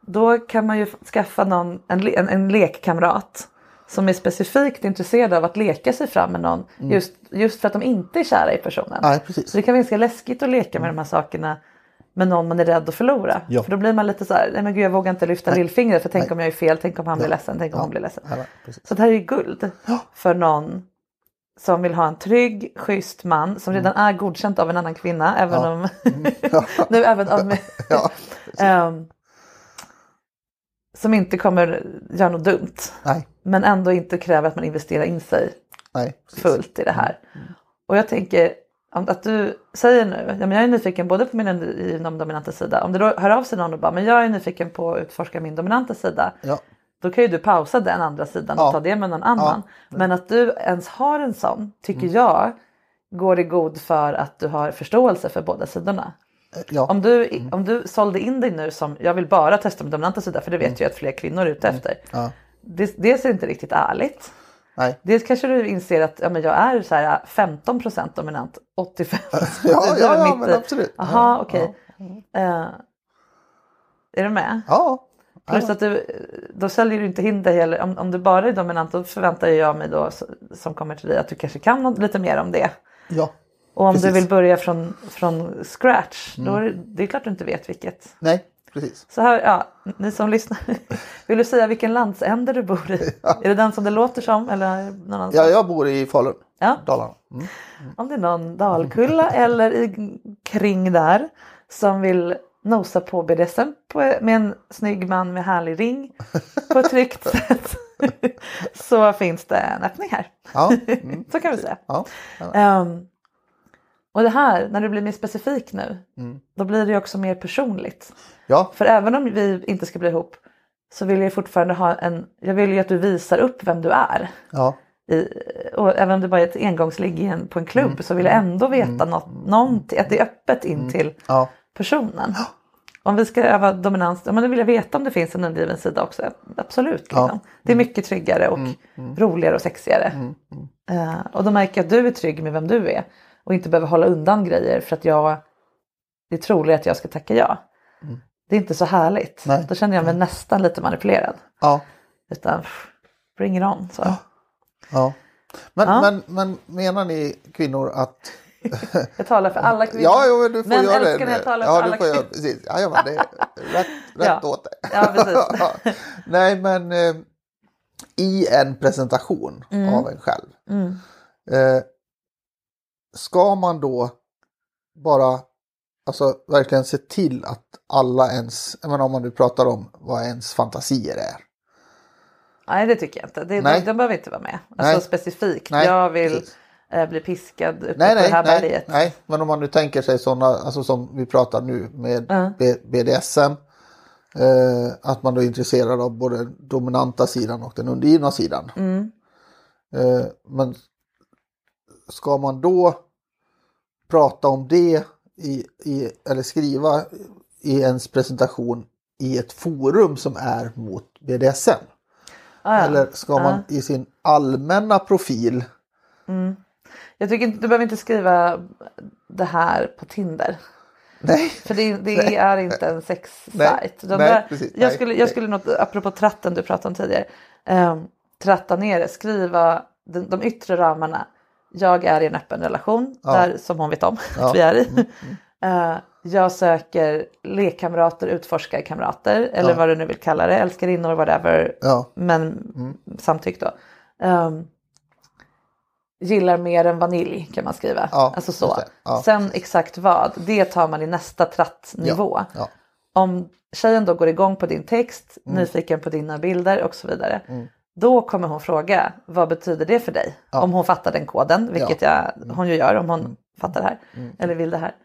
Då kan man ju skaffa någon, en, en, en lekkamrat som är specifikt intresserade av att leka sig fram med någon just, just för att de inte är kära i personen. Nej, precis. Så det kan vara ganska läskigt att leka med de här sakerna med någon man är rädd att förlora. Ja. För då blir man lite så här, nej men gud jag vågar inte lyfta lillfingret för tänk Nej. om jag är fel, tänk om han blir Ja. ledsen, tänk om Ja. hon blir ledsen. Så det här är ju guld för någon som vill ha en trygg, schysst man som redan är godkänt av en annan kvinna. Även om... (laughs) Ja. nu även av (laughs) mig. Ehm, som inte kommer göra något dumt. nej, Men ändå inte kräver att man investerar in sig nej. Mm. fullt i det här. Och jag tänker att du säger nu, ja, men jag är nyfiken både på min inom dominanta sida. Om det då hör av sig någon och bara, men jag är nyfiken på att utforska min dominanta sida. Ja, Då kan ju du pausa den andra sidan och Ja. ta det med någon annan. Men att du ens har en sån tycker Mm. jag går i god för att du har förståelse för båda sidorna. ja. Om du, om du sålde in dig nu som jag vill bara testa min dominanta sida för det vet jag att fler kvinnor är ute efter. Ja. Det, det inte riktigt ärligt. Nej. Dels kanske du inser att ja, men jag är så här 15% dominant, 85% (laughs) Ja, ja, ja, men absolut. Jaha, Ja, okej. Eh, är du med? Ja, Plus att du, då säljer du inte in dig heller. Om, om du bara är dominant då förväntar jag mig då som kommer till dig att du kanske kan något, lite mer om det. ja. Och om Precis. Mm. du vill börja från, från scratch då är det, det är klart du inte vet vilket. Nej, precis. Så här, ja, ni som lyssnar. (laughs) Vill du säga vilken landsände du bor i? (laughs) Är det den som det låter som eller någon? Ja, jag bor i Falun, Ja. Dalarna. Mm. Om det är någon Dalkulla (laughs) eller i, kring där som vill nosa på BDSM på, med en snygg man med härlig ring på ett tryggt sätt så finns det en öppning här. Ja, mm. Så kan vi säga. ja. Ehm, och det här, när du blir mer specifik nu, Mm. då blir det också mer personligt. ja, För även om vi inte ska bli ihop så vill jag fortfarande ha en, jag vill ju att du visar upp vem du är. ja, I, och även om det bara är ett engångsligg på en klubb så vill jag ändå veta något, någonting, att det är öppet in till ja, personen. Om vi ska öva dominans, men då vill jag veta om det finns en undergiven sida också. Absolut. Liksom. Det är mycket tryggare och roligare och sexigare. Eh, och då märker jag att du är trygg med vem du är och inte behöver hålla undan grejer för att jag det är troligt att jag ska tacka ja. Det är inte så härligt. Nej. Då känner jag mig nästan lite manipulerad. ja, Utan bring it on. Så. ja. Men, Ja. Men, men menar ni kvinnor att... (laughs) Jag talar för alla kvinnor. Ja, jo, men du får Men göra älskar det. jag talar ja, för alla göra, kvinnor. precis. Ja, men det är rätt, (laughs) rätt Ja. åt det. Ja, precis. (laughs) Nej, men eh, i en presentation Mm. av en själv. Eh, ska man då bara alltså, verkligen se till att alla ens, jag menar om man nu pratar om vad ens fantasier är. Nej det tycker jag inte. Det, Nej. de, de behöver inte vara med. Alltså Nej. specifikt. Nej, jag vill precis. eh, bli piskad uppe Nej, på det här nej, berget. nej, men om man nu tänker sig sådana, alltså som vi pratar nu med. B- BDSM. Eh, att man då är intresserad av både den dominanta sidan och den undergivna sidan. Mm. Eh, men ska man då prata om det i, i, eller skriva i ens presentation i ett forum som är mot BDSM? Ah, ja. Eller ska man i sin allmänna profil Jag tycker inte, du behöver inte skriva det här på Tinder. Nej, För det, det är inte en sexsajt. Nej, De nej, där- precis. jag, Nej, skulle, nej. jag skulle nog, apropå tratten du pratade om tidigare, um, tratta ner det, skriva de, de yttre ramarna. Jag är i en öppen relation, där, som hon vet om (laughs) Ja. att vi är i. Eh, jag söker lekkamrater, utforskarkamrater eller Ja. vad du nu vill kalla det, älskarinnor, whatever. Ja. Men samtyck då. Um, gillar mer än vanilj kan man skriva. Ja, alltså så. Ja. Sen exakt vad, det tar man i nästa trattnivå. Ja, ja. Om tjejen då går igång på din text, Mm. nyfiken på dina bilder och så vidare. Då kommer hon fråga vad betyder det för dig? Om hon fattar den koden, vilket jag, hon ju gör om hon Mm. fattar det här. Eller vill det här.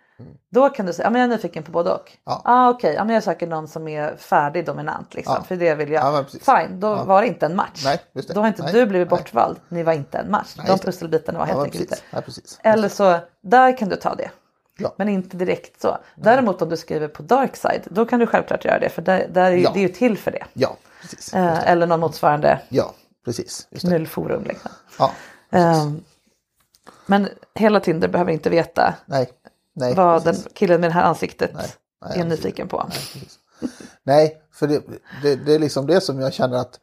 Då kan du säga, ja, men jag är nyfiken på både och. Ja. Ah, Okej, ja, men jag söker någon som är färdig dominant. Liksom, Ja. För det vill jag. Ja. Fine, då var det inte en match. Nej. Då har inte Nej, du blivit bortvald. Ni var inte en match. Nej, De pusselbitarna var Ja, helt enkelt inte. Ja, precis. Eller så, där kan du ta det. Ja. Men inte direkt så. Däremot om du skriver på Darkside, då kan du självklart göra det. För där, där är ju, Ja. det är ju till för det. Ja, precis. Eh, eller någon motsvarande Ja, precis. Knullforum. Liksom. Ja, Ehm, men hela Tinder behöver inte veta nej. Nej, vad den precis. killen med det här ansiktet Nej, nej, är nyfiken på. Nej. Nej, för det, det, det är liksom det som jag känner att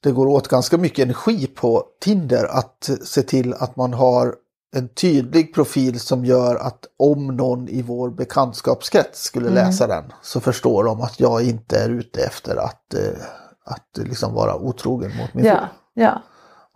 det går åt ganska mycket energi på Tinder att se till att man har en tydlig profil som gör att om någon i vår bekantskapskrets skulle Mm. läsa den så förstår de att jag inte är ute efter att, eh, att liksom vara otrogen mot min Ja, fru. ja.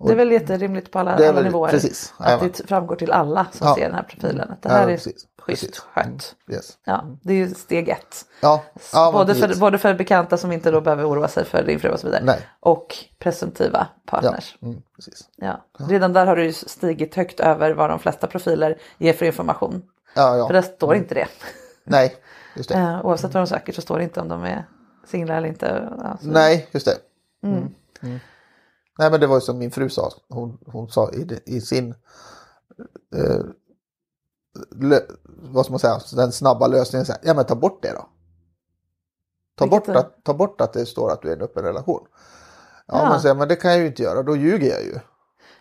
Det är väl jätterimligt på alla, alla väl- nivåer. precis, att det framgår till alla som Ja. ser den här profilen. Att det Ja, här är precis, schysst skött. Yes. Ja, det är ju steg ett. Ja, ja både, för, både för bekanta som inte då behöver oroa sig för din fru och så vidare. Nej. Och presumtiva Ja, partners. mm, precis. Ja. Redan där har du ju stigit högt över vad de flesta profiler ger för information. Ja, ja. För där står inte det. Nej, just det. (laughs) Eh, oavsett vad de söker så står det inte om de är singlar eller inte. Ja, så- Nej, just det. Mm. Mm. Nej men det var ju som min fru sa. Hon, hon sa i, i sin eh, vad ska man säga, den snabba lösningen. Här, ja men ta bort det då. Ta Vilket bort, att, ta bort att det står att du är i en öppen relation. Ja, Ja. men, här, men det kan jag ju inte göra, då ljuger jag ju.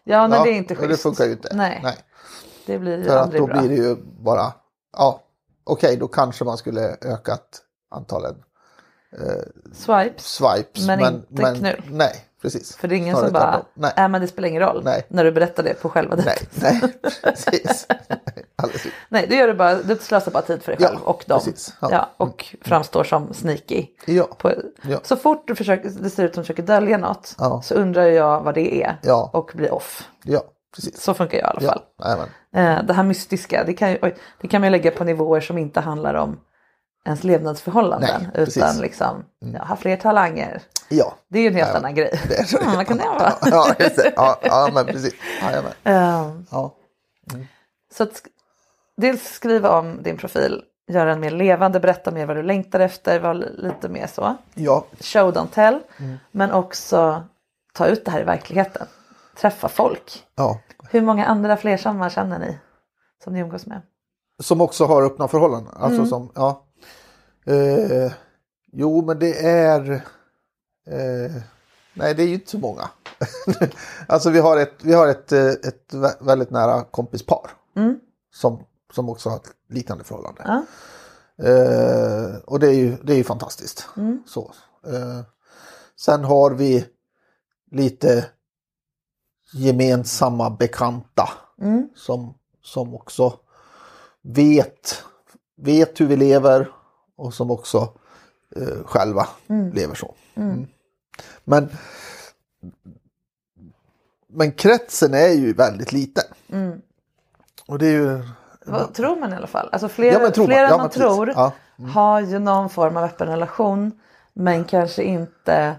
Ja, nej ja, det är inte schysst. Det funkar ju inte. Nej, Nej. det blir ju För att då bra. blir det ju bara, ja okej då kanske man skulle ökat antalet Swipes. swipes. Men inte knull. Nej, precis. För det är ingen Snarare som bara. Nej. nej men det spelar ingen roll Nej. när du berättar det på själva Nej, dejten. nej, (laughs) precis. (laughs) Alldeles. Nej, du gör det bara, du slösar bara tid för dig Ja, själv och dem. precis. Ja. Ja. och framstår som sneaky. Ja, På, Ja. Så fort du försöker, det ser ut som du försöker dölja något Ja. så undrar jag vad det är Ja. och blir off. ja, precis. Så funkar jag i alla fall. Ja. Eh, det här mystiska, det kan, oj, det kan man lägga på nivåer som inte handlar om ens levnadsförhållanden. Nej, utan precis. Mm. liksom, jag har fler talanger. Ja, Det är ju en helt Ja, annan grej. det. Mm, (laughs) vad kan det vara? (laughs) ja. Ja, ja, men precis. Jajamän. Eh, Ja. Så att dels skriva om din profil, göra den mer levande, berätta mer vad du längtar efter, vara li- lite mer så. Ja, Show don't tell. Mm. Men också ta ut det här i verkligheten. Träffa folk. ja. Hur många andra flersamma känner ni? Som ni umgås med? Som också har öppna förhållanden. Alltså Mm. som, ja. Eh, jo, men det är... Eh, nej, det är ju inte så många. (laughs) alltså vi har ett, vi har ett, eh, ett vä- väldigt nära kompispar. Mm. Som, som också har ett liknande förhållande. Ja. Eh, och det är ju, det är ju fantastiskt. Mm. Så. Eh, sen har vi lite gemensamma bekanta Mm. som, som också vet, vet hur vi lever och som också eh, själva lever så. Mm. Men, men kretsen är ju väldigt liten. Mm. Och det är ju... Vad tror man i alla fall? Alltså fler, Ja, man. fler än Ja, man tror Ja. har ju någon form av öppen relation men kanske inte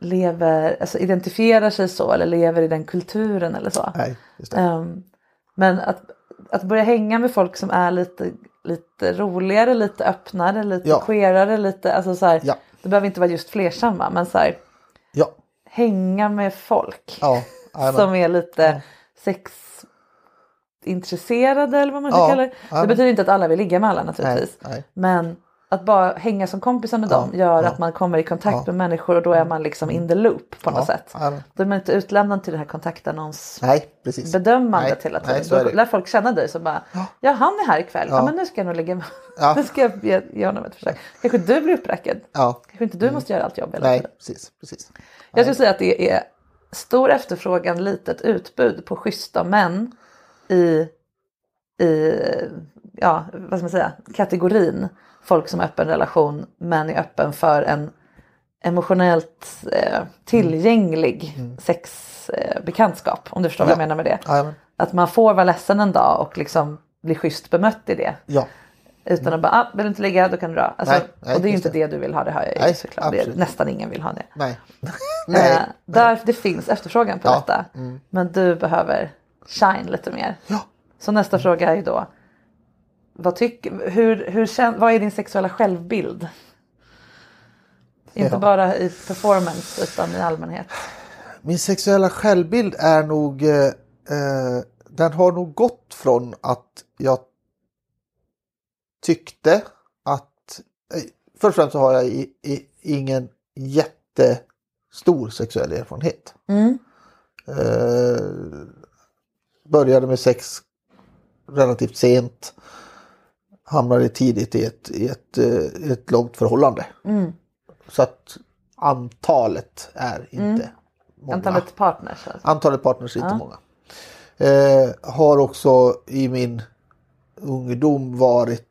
lever, alltså identifierar sig så eller lever i den kulturen eller så. Nej. Ehm, men att, att börja hänga med folk som är lite, lite roligare, lite öppnare, lite Ja. queerare, lite, alltså så här, Ja. det behöver inte vara just flersamma men så här, Ja, hänga med folk ja. som är lite sexintresserade eller vad man ska kalla det. Det betyder inte att alla vill ligga med alla naturligtvis. Nej, nej. Men att bara hänga som kompisar med dem gör att man kommer i kontakt med människor och då är man liksom in the loop på något sätt. Då är man inte utlämnad till den här kontaktannons Nej, precis. bedömande Nej, hela nej, tiden. är Då det. lär folk känna dig så bara, ja han är här ikväll, ja, men nu ska jag nog ligga med Ja. (laughs) Nu ska jag ge, ge honom ett försök. Kanske du blir uppräckad. Ja, Kanske inte du måste göra allt jobb hela nej, tiden. precis. precis. Jag skulle säga att det är stor efterfrågan, litet utbud på schyssta män i, i ja, vad ska man säga, kategorin folk som är öppen relation men är öppen för en emotionellt eh, tillgänglig sexbekantskap. om du förstår vad jag Ja. menar med det. Jajamän. Att man får vara ledsen en dag och liksom bli schysst bemött i det. Ja, Utan att bara, ah, vill du inte ligga då kan du dra. Alltså, Nej, nej, och det är ju inte det. det du vill ha, det hör jag ju Nej, såklart. Det nästan ingen vill ha det. (laughs) nej. Eh, nej. där det finns efterfrågan på Ja, detta. Men du behöver shine lite mer. Ja. Så nästa fråga är ju då. Vad, tycker, hur, hur vad är din sexuella självbild? Inte Ja. bara i performance utan i allmänhet. Min sexuella självbild är nog, eh, eh, den har nog gått från att jag tyckte att, eh, först och främst så har jag i, i, ingen jättestor sexuell erfarenhet. Mm. Eh, började med sex relativt sent. Hamnade tidigt i ett, i ett, eh, ett långt förhållande. Mm. Så att antalet är inte många. Antalet partners alltså. Antalet partners är inte Ja. många. Eh, har också i min ungdom varit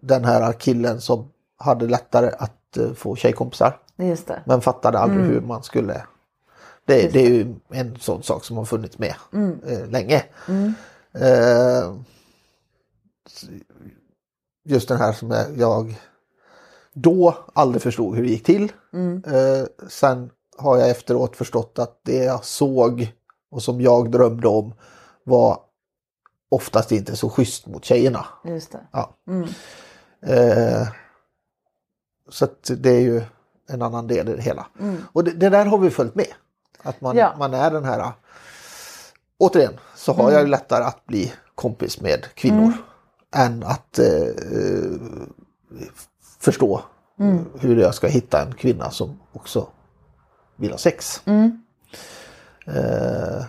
den här killen som hade lättare att eh, få tjejkompisar. Just det. Men fattade aldrig Mm. hur man skulle. Det, det är ju en sån sak som har funnits med Mm. eh, länge. Mm. Eh, just den här som jag, då aldrig förstod hur det gick till. Mm. Eh, sen har jag efteråt förstått att det jag såg och som jag drömde om var oftast inte så schysst mot tjejerna. Just det. Ja. Mm. Eh, så det är ju en annan del i det hela. Mm. Och det, det där har vi följt med. Att man, Ja. man är den här... Återigen så har Mm. jag ju lättare att bli kompis med kvinnor än att eh, eh, förstå Mm. hur jag ska hitta en kvinna som också vill ha sex. Mm. Eh,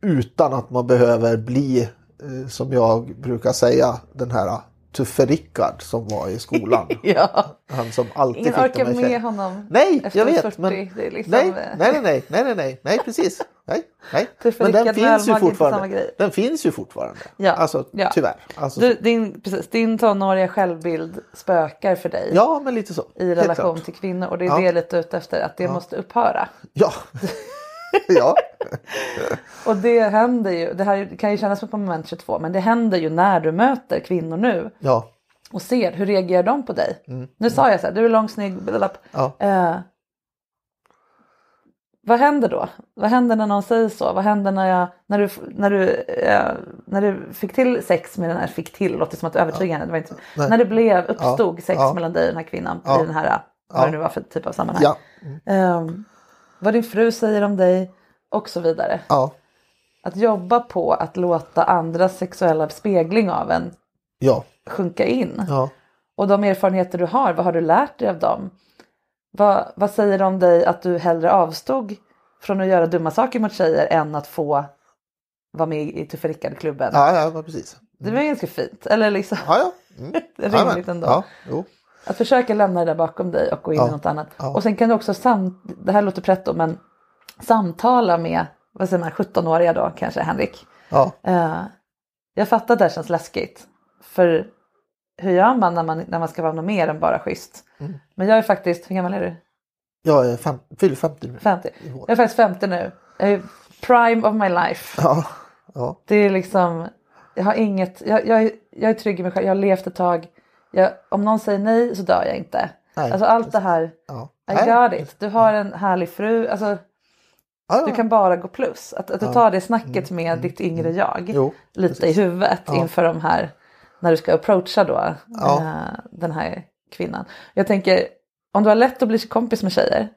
utan att man behöver bli, eh, som jag brukar säga, den här Tuffe-Rickard som var i skolan. (laughs) Ja. Han som alltid Ingen fick de här med honom Nej, efter jag vet. 40. Men, liksom, nej, eh, nej, nej, nej, nej, nej, nej, precis. Nej, nej. Tuffe (laughs) Men den Rickard finns ju fortfarande. Den finns ju fortfarande. Ja, Alltså ja. tyvärr. Alltså, Du, din, precis, din tonåriga självbild spökar för dig ja, men lite så. i relation till kvinnor och det är Ja. det lite ute efter, att det Ja. måste upphöra. Ja. (laughs) (laughs) ja. Och det händer ju, det här kan ju kännas som på moment 22, men det händer ju när du möter kvinnor nu Ja. och ser hur reagerar de på dig. Mm. Nu sa jag så här, du är lång, snygg. Ja. Eh, vad händer då? Vad händer när någon säger så? Vad händer när, jag, när, du, när, du, eh, när du fick till sex med den här, fick till, låter som att du övertygade henne. Nej. när det blev, uppstod Ja. sex Ja. mellan dig och den här kvinnan Ja. i den här, vad Ja. det nu var för typ av sammanhang. Ja. Vad din fru säger om dig och så vidare. Ja. Att jobba på att låta andras sexuella spegling av en Ja. sjunka in. Ja. Och de erfarenheter du har, vad har du lärt dig av dem? Vad, vad säger det om dig att du hellre avstod från att göra dumma saker mot tjejer än att få vara med i Tuffe Rickard-klubben? Ja, ja, men precis. Det var ganska fint. Eller liksom Ja, ja. Mm. (laughs) rimligt Ja, ändå. Ja, jo. Att försöka lämna det där bakom dig och gå in Ja. i något annat. Ja. Och sen kan du också, sam- det här låter pretto, men samtala med, vad säger man, 17-åriga då kanske Henrik. Ja. Eh, jag fattar att det här känns läskigt. För hur gör man när man, när man ska vara något mer än bara schysst? Mm. Men jag är faktiskt, hur gammal är du? Jag är fem, fyller 50 nu. 50. I vår. Jag är faktiskt 50 nu. Jag är prime of my life. Ja. Ja. Det är liksom, jag har inget, jag, jag, är, jag är trygg i mig själv, jag har levt ett tag. Jag, om någon säger nej så dör jag inte. Nej, alltså allt det här, Ja. I got it. Du har en härlig fru, alltså Ja, du kan bara gå plus. Att, att du tar det snacket med ditt yngre jag Jo, lite i huvudet Ja. inför de här, när du ska approacha då Ja. eh, den här kvinnan. Jag tänker, om du har lätt att bli kompis med tjejer,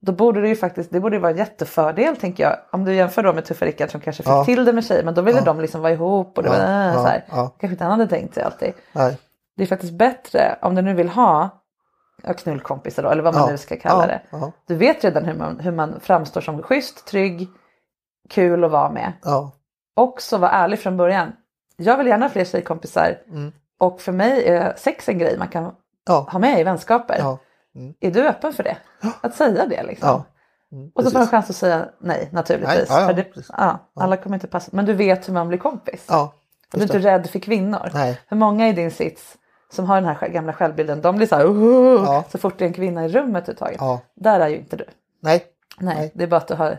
då borde det ju faktiskt, det borde ju vara en jättefördel tänker jag. Om du jämför då med Tuffa Rickard som kanske fick Ja. till det med tjejer, men då ville Ja. de liksom vara ihop och det Ja, var äh, ja, så här. Kanske inte han hade tänkt sig alltid. Nej. Det är faktiskt bättre om du nu vill ha knullkompisar då, eller vad man Ja. nu ska kalla Ja, det. ja. Du vet redan hur man, hur man framstår som schysst, trygg, kul att vara med. Ja. Också vara ärlig från början. Jag vill gärna ha fler tjejkompisar Mm. och för mig är sex en grej man kan ha med i vänskaper. Mm. Är du öppen för det? (gasps) Att säga det liksom? Mm, Och så får du chans att säga nej naturligtvis. Nej, ja, ja, för det, ja, alla kommer inte passa. Men du vet hur man blir kompis. Ja. och du är inte rädd för kvinnor. Nej. Hur många i din sits som har den här gamla självbilden, de blir så här "Åh", Ja. så fort det är en kvinna i rummet överhuvudtaget. Ja. Där är ju inte du. Nej. Nej, Nej. det är bara att du har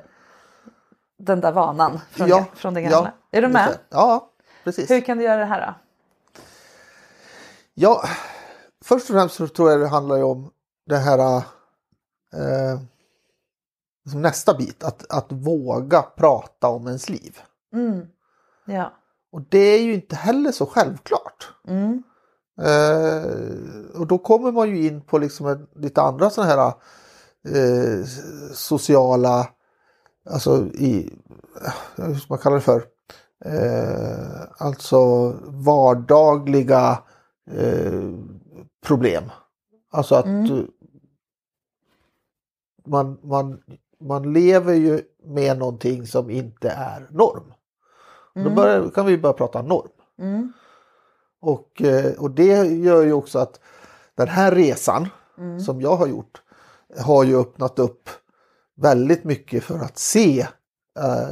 den där vanan från, Ja. från det Ja. gamla. Är du med? Ja, precis. Hur kan du göra det här då? Ja, först och främst så tror jag det handlar ju om det här eh, nästa bit, att, att våga prata om ens liv. Mm. Ja. Och det är ju inte heller så självklart. Mm. Eh, och då kommer man ju in på liksom en, lite andra sådana här eh, sociala, alltså i, eh, hur ska man kalla det för? Eh, alltså vardagliga eh, problem. Alltså att Mm. eh, man, man, man lever ju med någonting som inte är norm. Då Mm. börjar, kan vi börja prata norm. Mm. Och, eh, och det gör ju också att den här resan Mm. som jag har gjort har ju öppnat upp väldigt mycket för att se eh,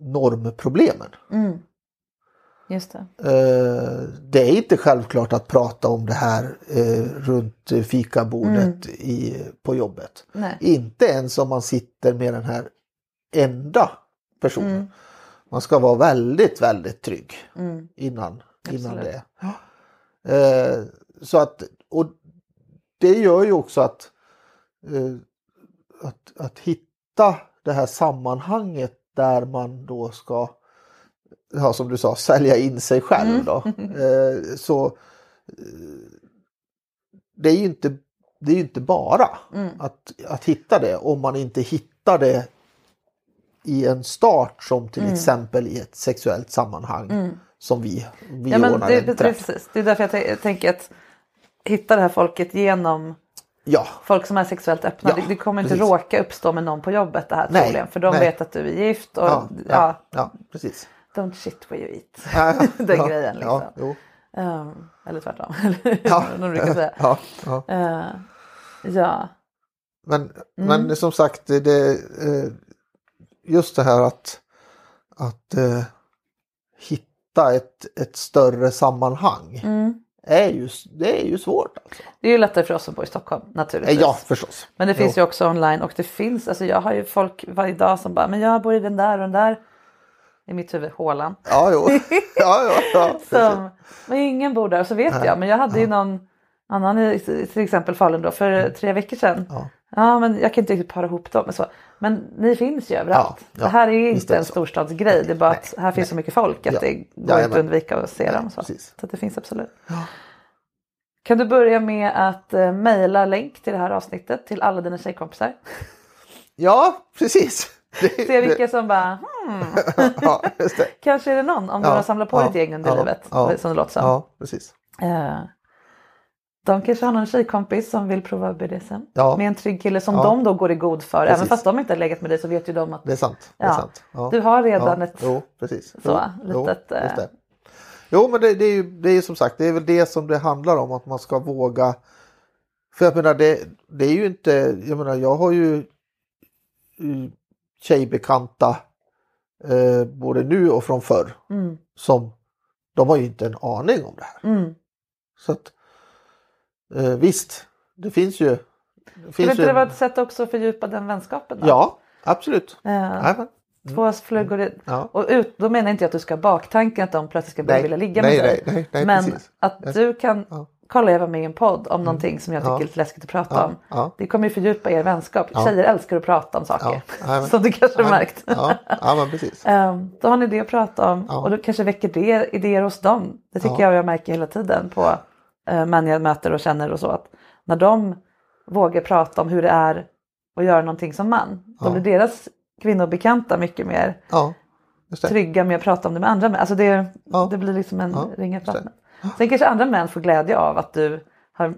normproblemen. Mm. Just det. Eh, det är inte självklart att prata om det här eh, runt fikabordet i, på jobbet. Nej. Inte ens om man sitter med den här enda personen. Mm. Man ska vara väldigt, väldigt trygg Mm. innan, innan Absolut. det. Eh, så att, och det gör ju också att, eh, att, att hitta det här sammanhanget där man då ska, ja, som du sa, sälja in sig själv. Då. (laughs) Eh, så eh, det är ju inte, det är inte bara Mm. att, att hitta det om man inte hittar det i en start som till Mm. exempel i ett sexuellt sammanhang som vi, vi Ja, men ordnar det, en träff. precis. det är därför jag tän- tänker att hitta det här folket genom Ja, folk som är sexuellt öppna. Ja, det, det kommer inte precis. råka uppstå med någon på jobbet det här Nej, troligen. För de nej. vet att du är gift och ja, ja, ja, precis. don't shit where you eat. (laughs) Den grejen liksom. Ehm, eller tvärtom. (laughs) Ja, de brukar säga. ja, ja. Eh, ja. Men, Mm. men som sagt, det, eh, just det här att, att eh, hitta ett, ett större sammanhang Mm. är, ju, det är ju svårt. Alltså. Det är ju lättare för oss som bor i Stockholm naturligtvis. Eh, Ja, förstås. Men det Jo. finns ju också online och det finns, alltså jag har ju folk varje dag som bara, men jag bor i den där och den där. I mitt huvud, hålan. Ja, jo. (laughs) Ja, ja, ja. Som, men ingen bor där så vet jag. Men jag hade ju någon annan i till exempel Falun då för tre veckor sedan. Mm. Ja. Ja men jag kan inte riktigt para ihop dem. Men, så. men ni finns ju överallt. Ja, ja, det här är inte det en så. storstadsgrej. Det är bara Nej, att här finns så mycket folk att Ja. det går Jajamän. inte att undvika att se Nej, dem. Så. precis. så det finns absolut. Kan du börja med att uh, mejla länk till det här avsnittet till alla dina tjejkompisar? Ja, precis. Det, (laughs) Se vilka som bara hmm, (laughs) ja, det. kanske är det någon om du Ja, har samlat på ja, ditt gäng under ja, livet. ja, som det låter som. Ja, precis. Eh, de kanske har någon tjejkompis som vill prova BDSM Ja. med en trygg kille som Ja. de då går i god för. Även Precis. fast de inte har legat med dig så vet ju de att Det är sant. Det är Ja. sant. Ja. du har redan ja. ett... Jo, precis. så, jo, litet, jo, eh, just det. Jo, men det, det är ju det är ju som sagt, det är väl det som det handlar om, att man ska våga. För jag menar, det, det är ju inte, jag menar, jag har ju eh, tjejbekanta eh, både nu och från förr Mm, som de har ju inte en aning om det här. mm. Så att eh, visst, det finns ju. Det Skulle finns inte ju det vara ett sätt också att fördjupa den vänskapen? Då? Ja, absolut. Eh, Jajamän. Två flugor i... Ja. Och ut, då menar jag inte att du ska ha baktanken att de plötsligt ska börja Nej, vilja ligga nej, med dig. nej, nej, nej, Men precis. att du kan... Ja. Kolla jag var med i en podd om någonting som jag tycker Ja. är lite läskigt att prata om. Det kommer ju fördjupa er vänskap. Ja. Tjejer älskar att prata om saker. (laughs) Som du kanske har märkt. Ja, precis. (laughs) Ehm, Då har ni det att prata om och då kanske väcker det idéer hos dem. Det tycker Ja. jag jag märker hela tiden på män jag möter och känner och så. Att när de vågar prata om hur det är att göra någonting som man. Då Ja. blir deras kvinnobekanta mycket mer Ja, trygga med att prata om det med andra män. Alltså det, Ja. det blir liksom en Ja, ring i just det. vattnet. Sen kanske andra män får glädje av att du har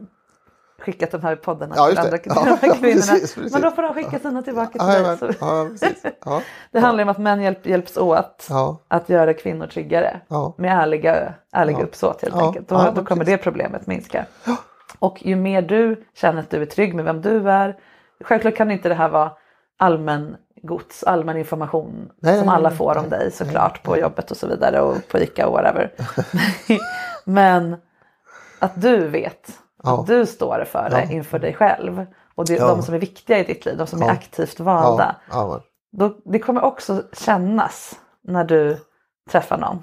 skickat de här poddarna Ja, till andra Ja, ja, kvinnorna. precis, precis. Men då får de skicka sina tillbaka till dig. (laughs) Det handlar om att män hjälp, hjälps åt att göra kvinnor tryggare med ärliga, ärliga uppsåt helt enkelt. Då, då kommer det problemet minska. Och ju mer du känner att du är trygg med vem du är. Självklart kan inte det här vara allmän gods, allmän information Nej, som nej, alla nej, får om dig såklart på jobbet och så vidare och på ICA och whatever. (laughs) (laughs) Men att du vet, Ja. att du står för det Ja. inför dig själv. Och det är Ja. de som är viktiga i ditt liv, de som är aktivt valda. Då, det kommer också kännas när du träffar någon.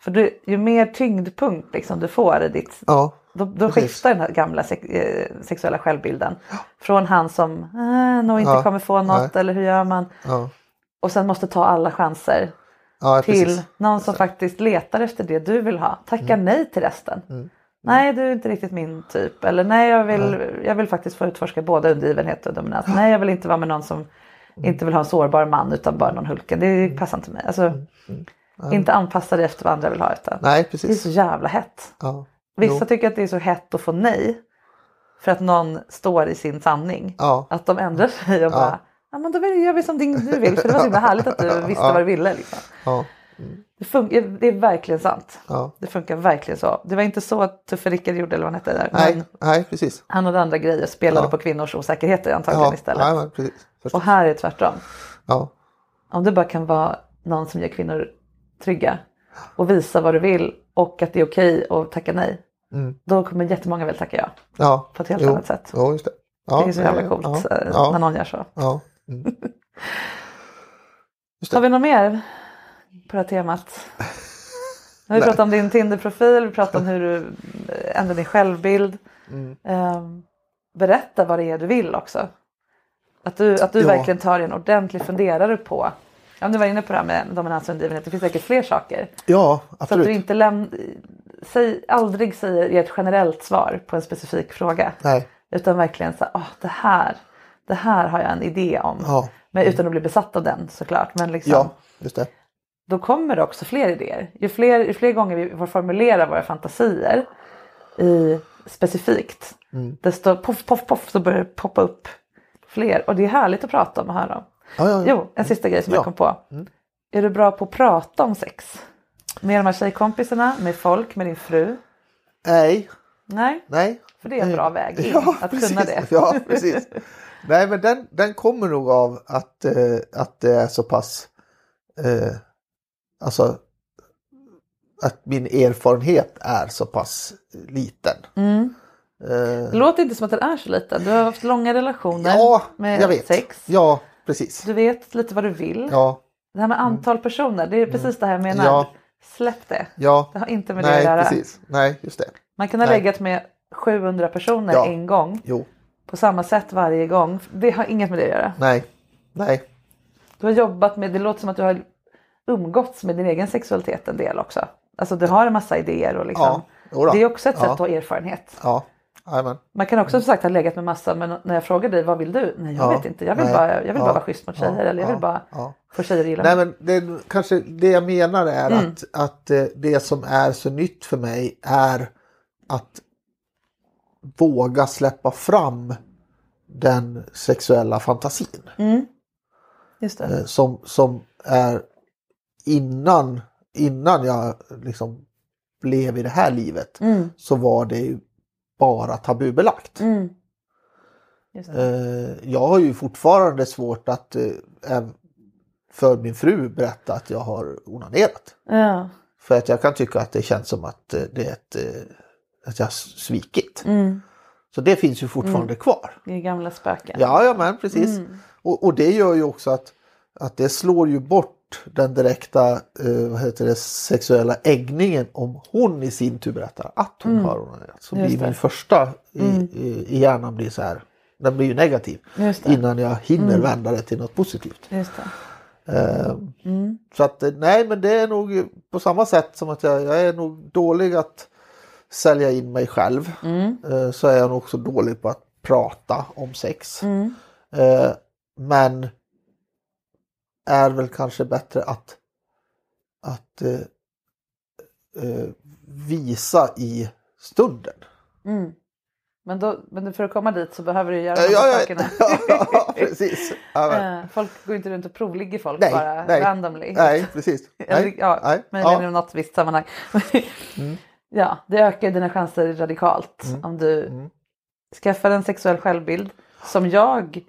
För du, ju mer tyngdpunkt liksom du får i ditt, då, då skiftar den här gamla sex, eh, sexuella självbilden. Från han som eh, nog inte kommer få något eller hur gör man? Och sen måste ta alla chanser till precis. någon som faktiskt letar efter det du vill ha. Tacka nej till resten. Mm. Nej du är inte riktigt min typ. Eller nej jag vill, jag vill faktiskt få utforska både undergivenhet och dominans. Nej jag vill inte vara med någon som inte vill ha en sårbar man utan bara någon hulken. Det passar inte mig. Alltså, Inte anpassa dig efter vad andra vill ha. Utan Nej, det är precis. så jävla hett. Ja, Vissa jo, tycker att det är så hett att få nej. För att någon står i sin sanning. ja, Att de ändrar sig och bara, ja men då gör vi som du vill. För det var så himla härligt att du (laughs) visste Ja. vad du ville. Liksom. ja, Det, funkar, det är verkligen sant. Ja. Det funkar verkligen så. Det var inte så att Tuffe Rickard gjorde eller vad han hette där. Nej, nej, precis. han hade andra grejer, spelade Ja. på kvinnors osäkerheter antagligen Ja, istället. nej, men precis. Förstås. Och här är det tvärtom. Ja, Om du bara kan vara någon som gör kvinnor trygga och visa vad du vill och att det är okej att tacka nej. Mm. Då kommer jättemånga väl tacka ja. ja. På ett helt jo. annat sätt. Jo, just det. Ja, det är så jävla ja, coolt ja, eh, ja, när någon gör så. Mm. (laughs) Har det. vi något mer på det här temat? (laughs) Nu har vi pratat om din Tinder-profil, vi pratat om hur du ändrar din självbild. Mm. Ehm, berätta vad det är du vill också. Att du, att du Ja. verkligen tar en ordentlig funderare på, ja, du var inne på det här med dominans och undergivenhet, det finns säkert fler saker. Ja, Så att absolut. du inte läm- säg, aldrig säger ge ett generellt svar på en specifik fråga. Nej. Utan verkligen så här, "Åh, det här, det här har jag en idé om. Ja. Men utan att bli besatt av den såklart. Men liksom, Ja, just det. Då kommer det också fler idéer. Ju fler, ju fler gånger vi får formulera våra fantasier i, specifikt. Mm. Desto poff, poff, poff så börjar det poppa upp fler. Och det är härligt att prata om och höra om. Ja, ja, ja. Jo, en sista grej som Ja. jag kom på. Är du bra på att prata om sex? Med de här tjejkompisarna, med folk, med din fru? Nej, Nej, nej. för det är en bra väg in att precis. kunna det. Ja, precis. Nej, men den, den kommer nog av att, eh, att det är så pass... Eh, alltså att min erfarenhet är så pass liten. Mm. Eh, Det låter inte som att den är så liten. Du har haft långa relationer ja, med sex. Ja, precis. Du vet lite vad du vill. Ja, Det här med antal personer, det är precis det här jag menar. Ja. Släpp det. ja. Det har inte med det Nej, att göra. precis. Nej, just det. Man kan ha Nej. legat med 700 personer Ja. en gång Jo, på samma sätt varje gång. Det har inget med det att göra. nej, nej. Du har jobbat med, det låter som att du har umgåtts med din egen sexualitet en del också. Alltså du har en massa idéer och liksom. Ja, det är också ett sätt Ja. att ha erfarenhet. Ja, jajamän. Man kan också som sagt ha legat med massa men när jag frågar dig vad vill du? Nej jag Ja. vet inte. Jag vill, Nej. bara, jag vill bara vara schysst mot tjejer eller jag vill bara få tjejer att gilla Nej mig. men det, kanske det jag menar är Mm. att, att eh, det som är så nytt för mig är att våga släppa fram den sexuella fantasin. Mm. Just det. eh, Som, som är innan, innan jag liksom blev i det här livet Mm. så var det ju bara tabubelagt. Mm. Eh, jag har ju fortfarande svårt att eh, för min fru berätta att jag har onanerat. Ja. För att jag kan tycka att det känns som att eh, det är ett, eh, att jag har svikit. Mm. Så det finns ju fortfarande kvar. Det är gamla spöken. Ja, ja men precis. Mm. Och, och det gör ju också att, att det slår ju bort den direkta eh, vad heter det, sexuella äggningen om hon i sin tur berättar att hon Mm. har onanerat. Så Just blir det. min första i, Mm. i, i hjärnan blir så här, den blir ju negativ. Innan jag hinner Mm. vända det till något positivt. Eh, så att eh, nej men det är nog på samma sätt som att jag, jag är nog dålig att sälja in mig själv. Mm. Eh, så är jag nog också dålig på att prata om sex. Mm. Eh, men är väl kanske bättre att, att eh, eh, visa i stunden. Mm. Men, då, men för att komma dit så behöver du göra Ja, de här ja, sakerna. (laughs) ja, precis. Ja, men- Eh, folk går inte runt och provligger folk Nej, bara nej. randomly. Nej, precis. (laughs) Nej, ja, nej, möjligen ja. i något visst sammanhang. (laughs) Mm. ja, det ökar dina chanser radikalt Mm. om du Mm. skaffar en sexuell självbild som jag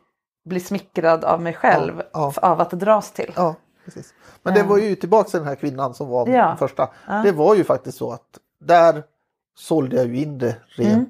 blir smickrad av mig själv Ja, ja. av att dras till. Ja, precis. Men det Eh. var ju tillbaka till den här kvinnan som var Ja. den första. Det var ju faktiskt så att där sålde jag ju in det rent Mm.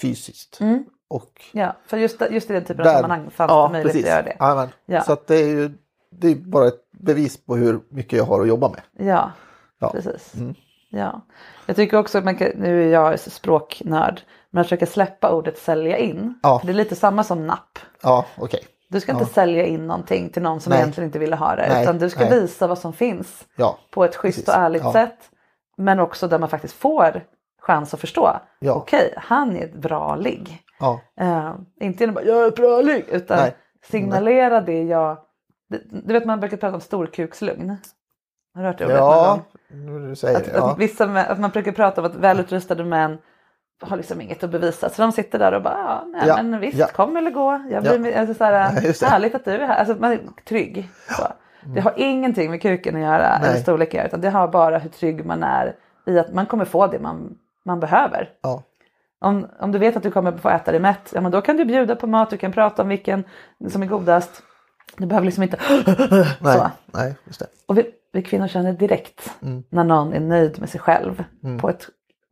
fysiskt. Mm. Och Ja, för just, just i den typen av där, sammanhang fanns ja, det möjlighet precis. att göra det. Jajamän. Ja. Så att det är ju det är bara ett bevis på hur mycket jag har att jobba med. Ja, Ja. precis. Mm. Ja. Jag tycker också att man kan, nu är jag språknörd, men att försöka släppa ordet sälja in. Ja. Det är lite samma som napp. Ja, okej. Du ska inte Ja. sälja in någonting till någon som Nej. egentligen inte ville ha det. Nej, Utan du ska nej. visa vad som finns Ja, på ett schysst Precis. och ärligt Ja. sätt. Men också där man faktiskt får chans att förstå. Ja. Okej, han är ett bra ligg. ja, Eh, inte genom att bara, jag är ett bra ligg. Utan Nej. signalera det jag... Du, vet man brukar prata om storkukslugn. Har du hört det ordet någon ja. gång? Nu du säger Att, det. Ja. att, vissa, att man brukar prata om att välutrustade män har liksom inget att bevisa. Så de sitter där och bara, ja, nej, Ja, men visst, ja. kom eller gå. Jag blir, Ja. alltså, så här, (laughs) härligt att du är här. Alltså, man är trygg. Så. Det har ingenting med kuken att göra Nej. eller storlek att göra utan det har bara hur trygg man är i att man kommer få det man, man behöver. Ja. Om, om du vet att du kommer få äta dig mätt, ja men då kan du bjuda på mat, du kan prata om vilken som är godast. Du behöver liksom inte (gasps) Nej, så. nej, just det. Och vi, vi kvinnor känner direkt Mm. när någon är nöjd med sig själv Mm. på, ett,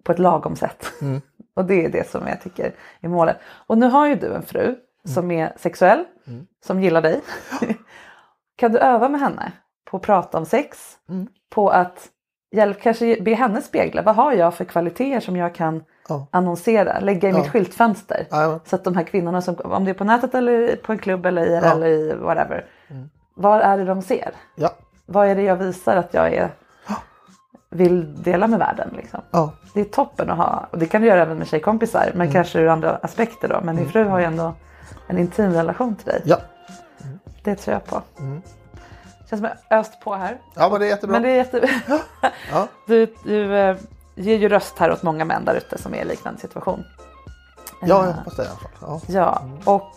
på ett lagom sätt. Mm. Och det är det som jag tycker är målet. Och nu har ju du en fru som är sexuell, Mm. som gillar dig. (laughs) kan du öva med henne på att prata om sex? Mm. På att hjälp, kanske be henne spegla, vad har jag för kvaliteter som jag kan Ja. annonsera, lägga i Ja. mitt skyltfönster. Ja, Så att de här kvinnorna, som, om det är på nätet eller på en klubb eller Ja. eller i whatever. Mm. Vad är det de ser? Vad är det jag visar att jag är, vill dela med världen? Liksom? ja, Det är toppen att ha. Och det kan du göra även med tjejkompisar. Men Mm. kanske ur andra aspekter då. Men din fru har ju ändå en intim relation till dig. ja. Det tror jag på. Mm. Känns som jag öst på här. Ja, men det är jättebra. Men det är jätte... Ja. (laughs) Du, du eh, ger ju röst här åt många män där ute som är i liknande situation. Ja, Eh, jag hoppas det i alla fall. Ja. Ja, och,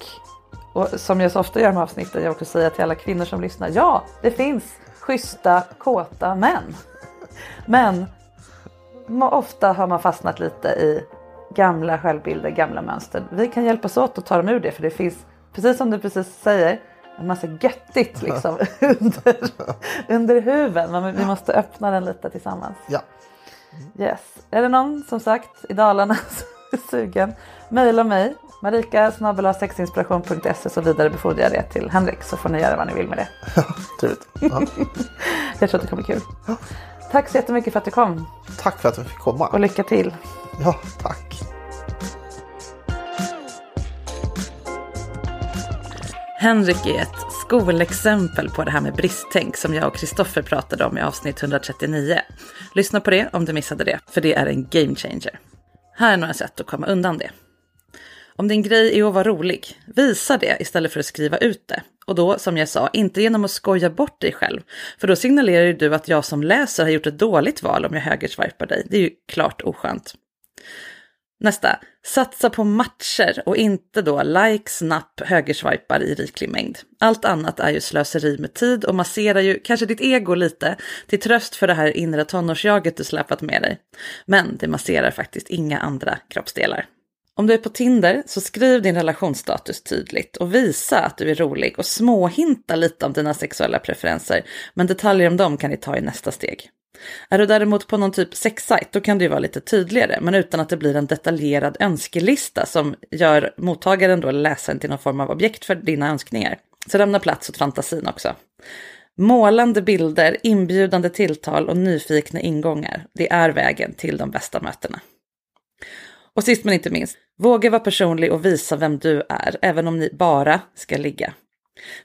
och som jag så ofta gör med avsnitten, jag också säga till alla kvinnor som lyssnar. Ja, det finns schyssta, kåta män. Men ofta har man fastnat lite i gamla självbilder, gamla mönster. Vi kan hjälpas åt att ta dem ur det för det finns, precis som du precis säger, en massa göttigt (laughs) liksom under, under huven. Men vi måste öppna den lite tillsammans. Ja. Yes. Är det någon som sagt i Dalarna (laughs) som är sugen? Mejla mig marika sexinspiration.se så vidare befordrar jag det till Henrik så får ni göra vad ni vill med det. (laughs) Trevligt. Ja. Jag tror att det kommer bli kul. Tack så jättemycket för att du kom Tack för att vi fick komma. och lycka till. Ja, tack. Henrik är ett skolexempel på det här med bristtänk som jag och Kristoffer pratade om i avsnitt 139. Lyssna på det om du missade det, för det är en game changer. Här är några sätt att komma undan det. Om din grej är att vara rolig, visa det istället för att skriva ut det. Och då, som jag sa, inte genom att skoja bort dig själv. För då signalerar ju du att jag som läser har gjort ett dåligt val om jag högersvajpar dig. Det är ju klart oskönt. Nästa, satsa på matcher och inte då likes, napp, högersvajpar i riklig mängd. Allt annat är ju slöseri med tid och masserar ju kanske ditt ego lite till tröst för det här inre tonårsjaget du släpat med dig. Men det masserar faktiskt inga andra kroppsdelar. Om du är på Tinder så skriv din relationsstatus tydligt och visa att du är rolig och småhinta lite om dina sexuella preferenser, men detaljer om dem kan ni ta i nästa steg. Är du däremot på någon typ sexsajt då kan du ju vara lite tydligare, men utan att det blir en detaljerad önskelista som gör mottagaren då läsaren till någon form av objekt för dina önskningar. Så lämna plats åt fantasin också. Målande bilder, inbjudande tilltal och nyfikna ingångar, det är vägen till de bästa mötena. Och sist men inte minst, våga vara personlig och visa vem du är, även om ni bara ska ligga.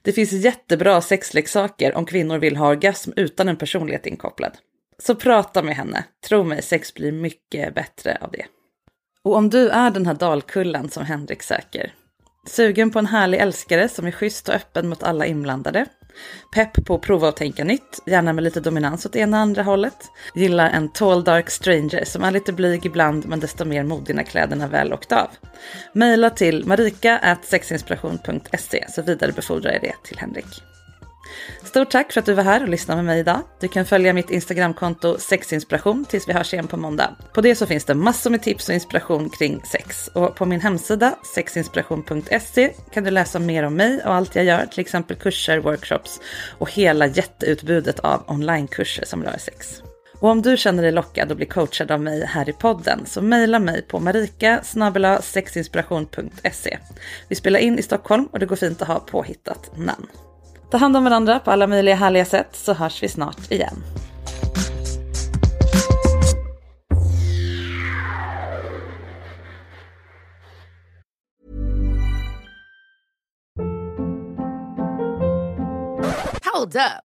Det finns jättebra sexleksaker om kvinnor vill ha orgasm utan en personlighet inkopplad. Så prata med henne, tro mig, sex blir mycket bättre av det. Och om du är den här dalkullen som Henrik söker, sugen på en härlig älskare som är schysst och öppen mot alla inblandade, pepp på att prova och tänka nytt, gärna med lite dominans åt ena andra hållet, gillar en tall dark stranger som är lite blyg ibland men desto mer modig när kläderna väl åkt av. Maila till marika.sexinspiration.se så vidarebefordrar jag det till Henrik. Stort tack för att du var här och lyssnade med mig idag. Du kan följa mitt Instagramkonto sexinspiration tills vi hörs igen på måndag. På det så finns det massor med tips och inspiration kring sex. Och på min hemsida sexinspiration.se kan du läsa mer om mig och allt jag gör, till exempel kurser, workshops och hela jätteutbudet av onlinekurser som rör sex. Och om du känner dig lockad att bli coachad av mig här i podden så mejla mig på marika sexinspiration.se. Vi spelar in i Stockholm och det går fint att ha påhittat namn. Ta hand om varandra på alla möjliga härliga sätt så hörs vi snart igen. Hold up.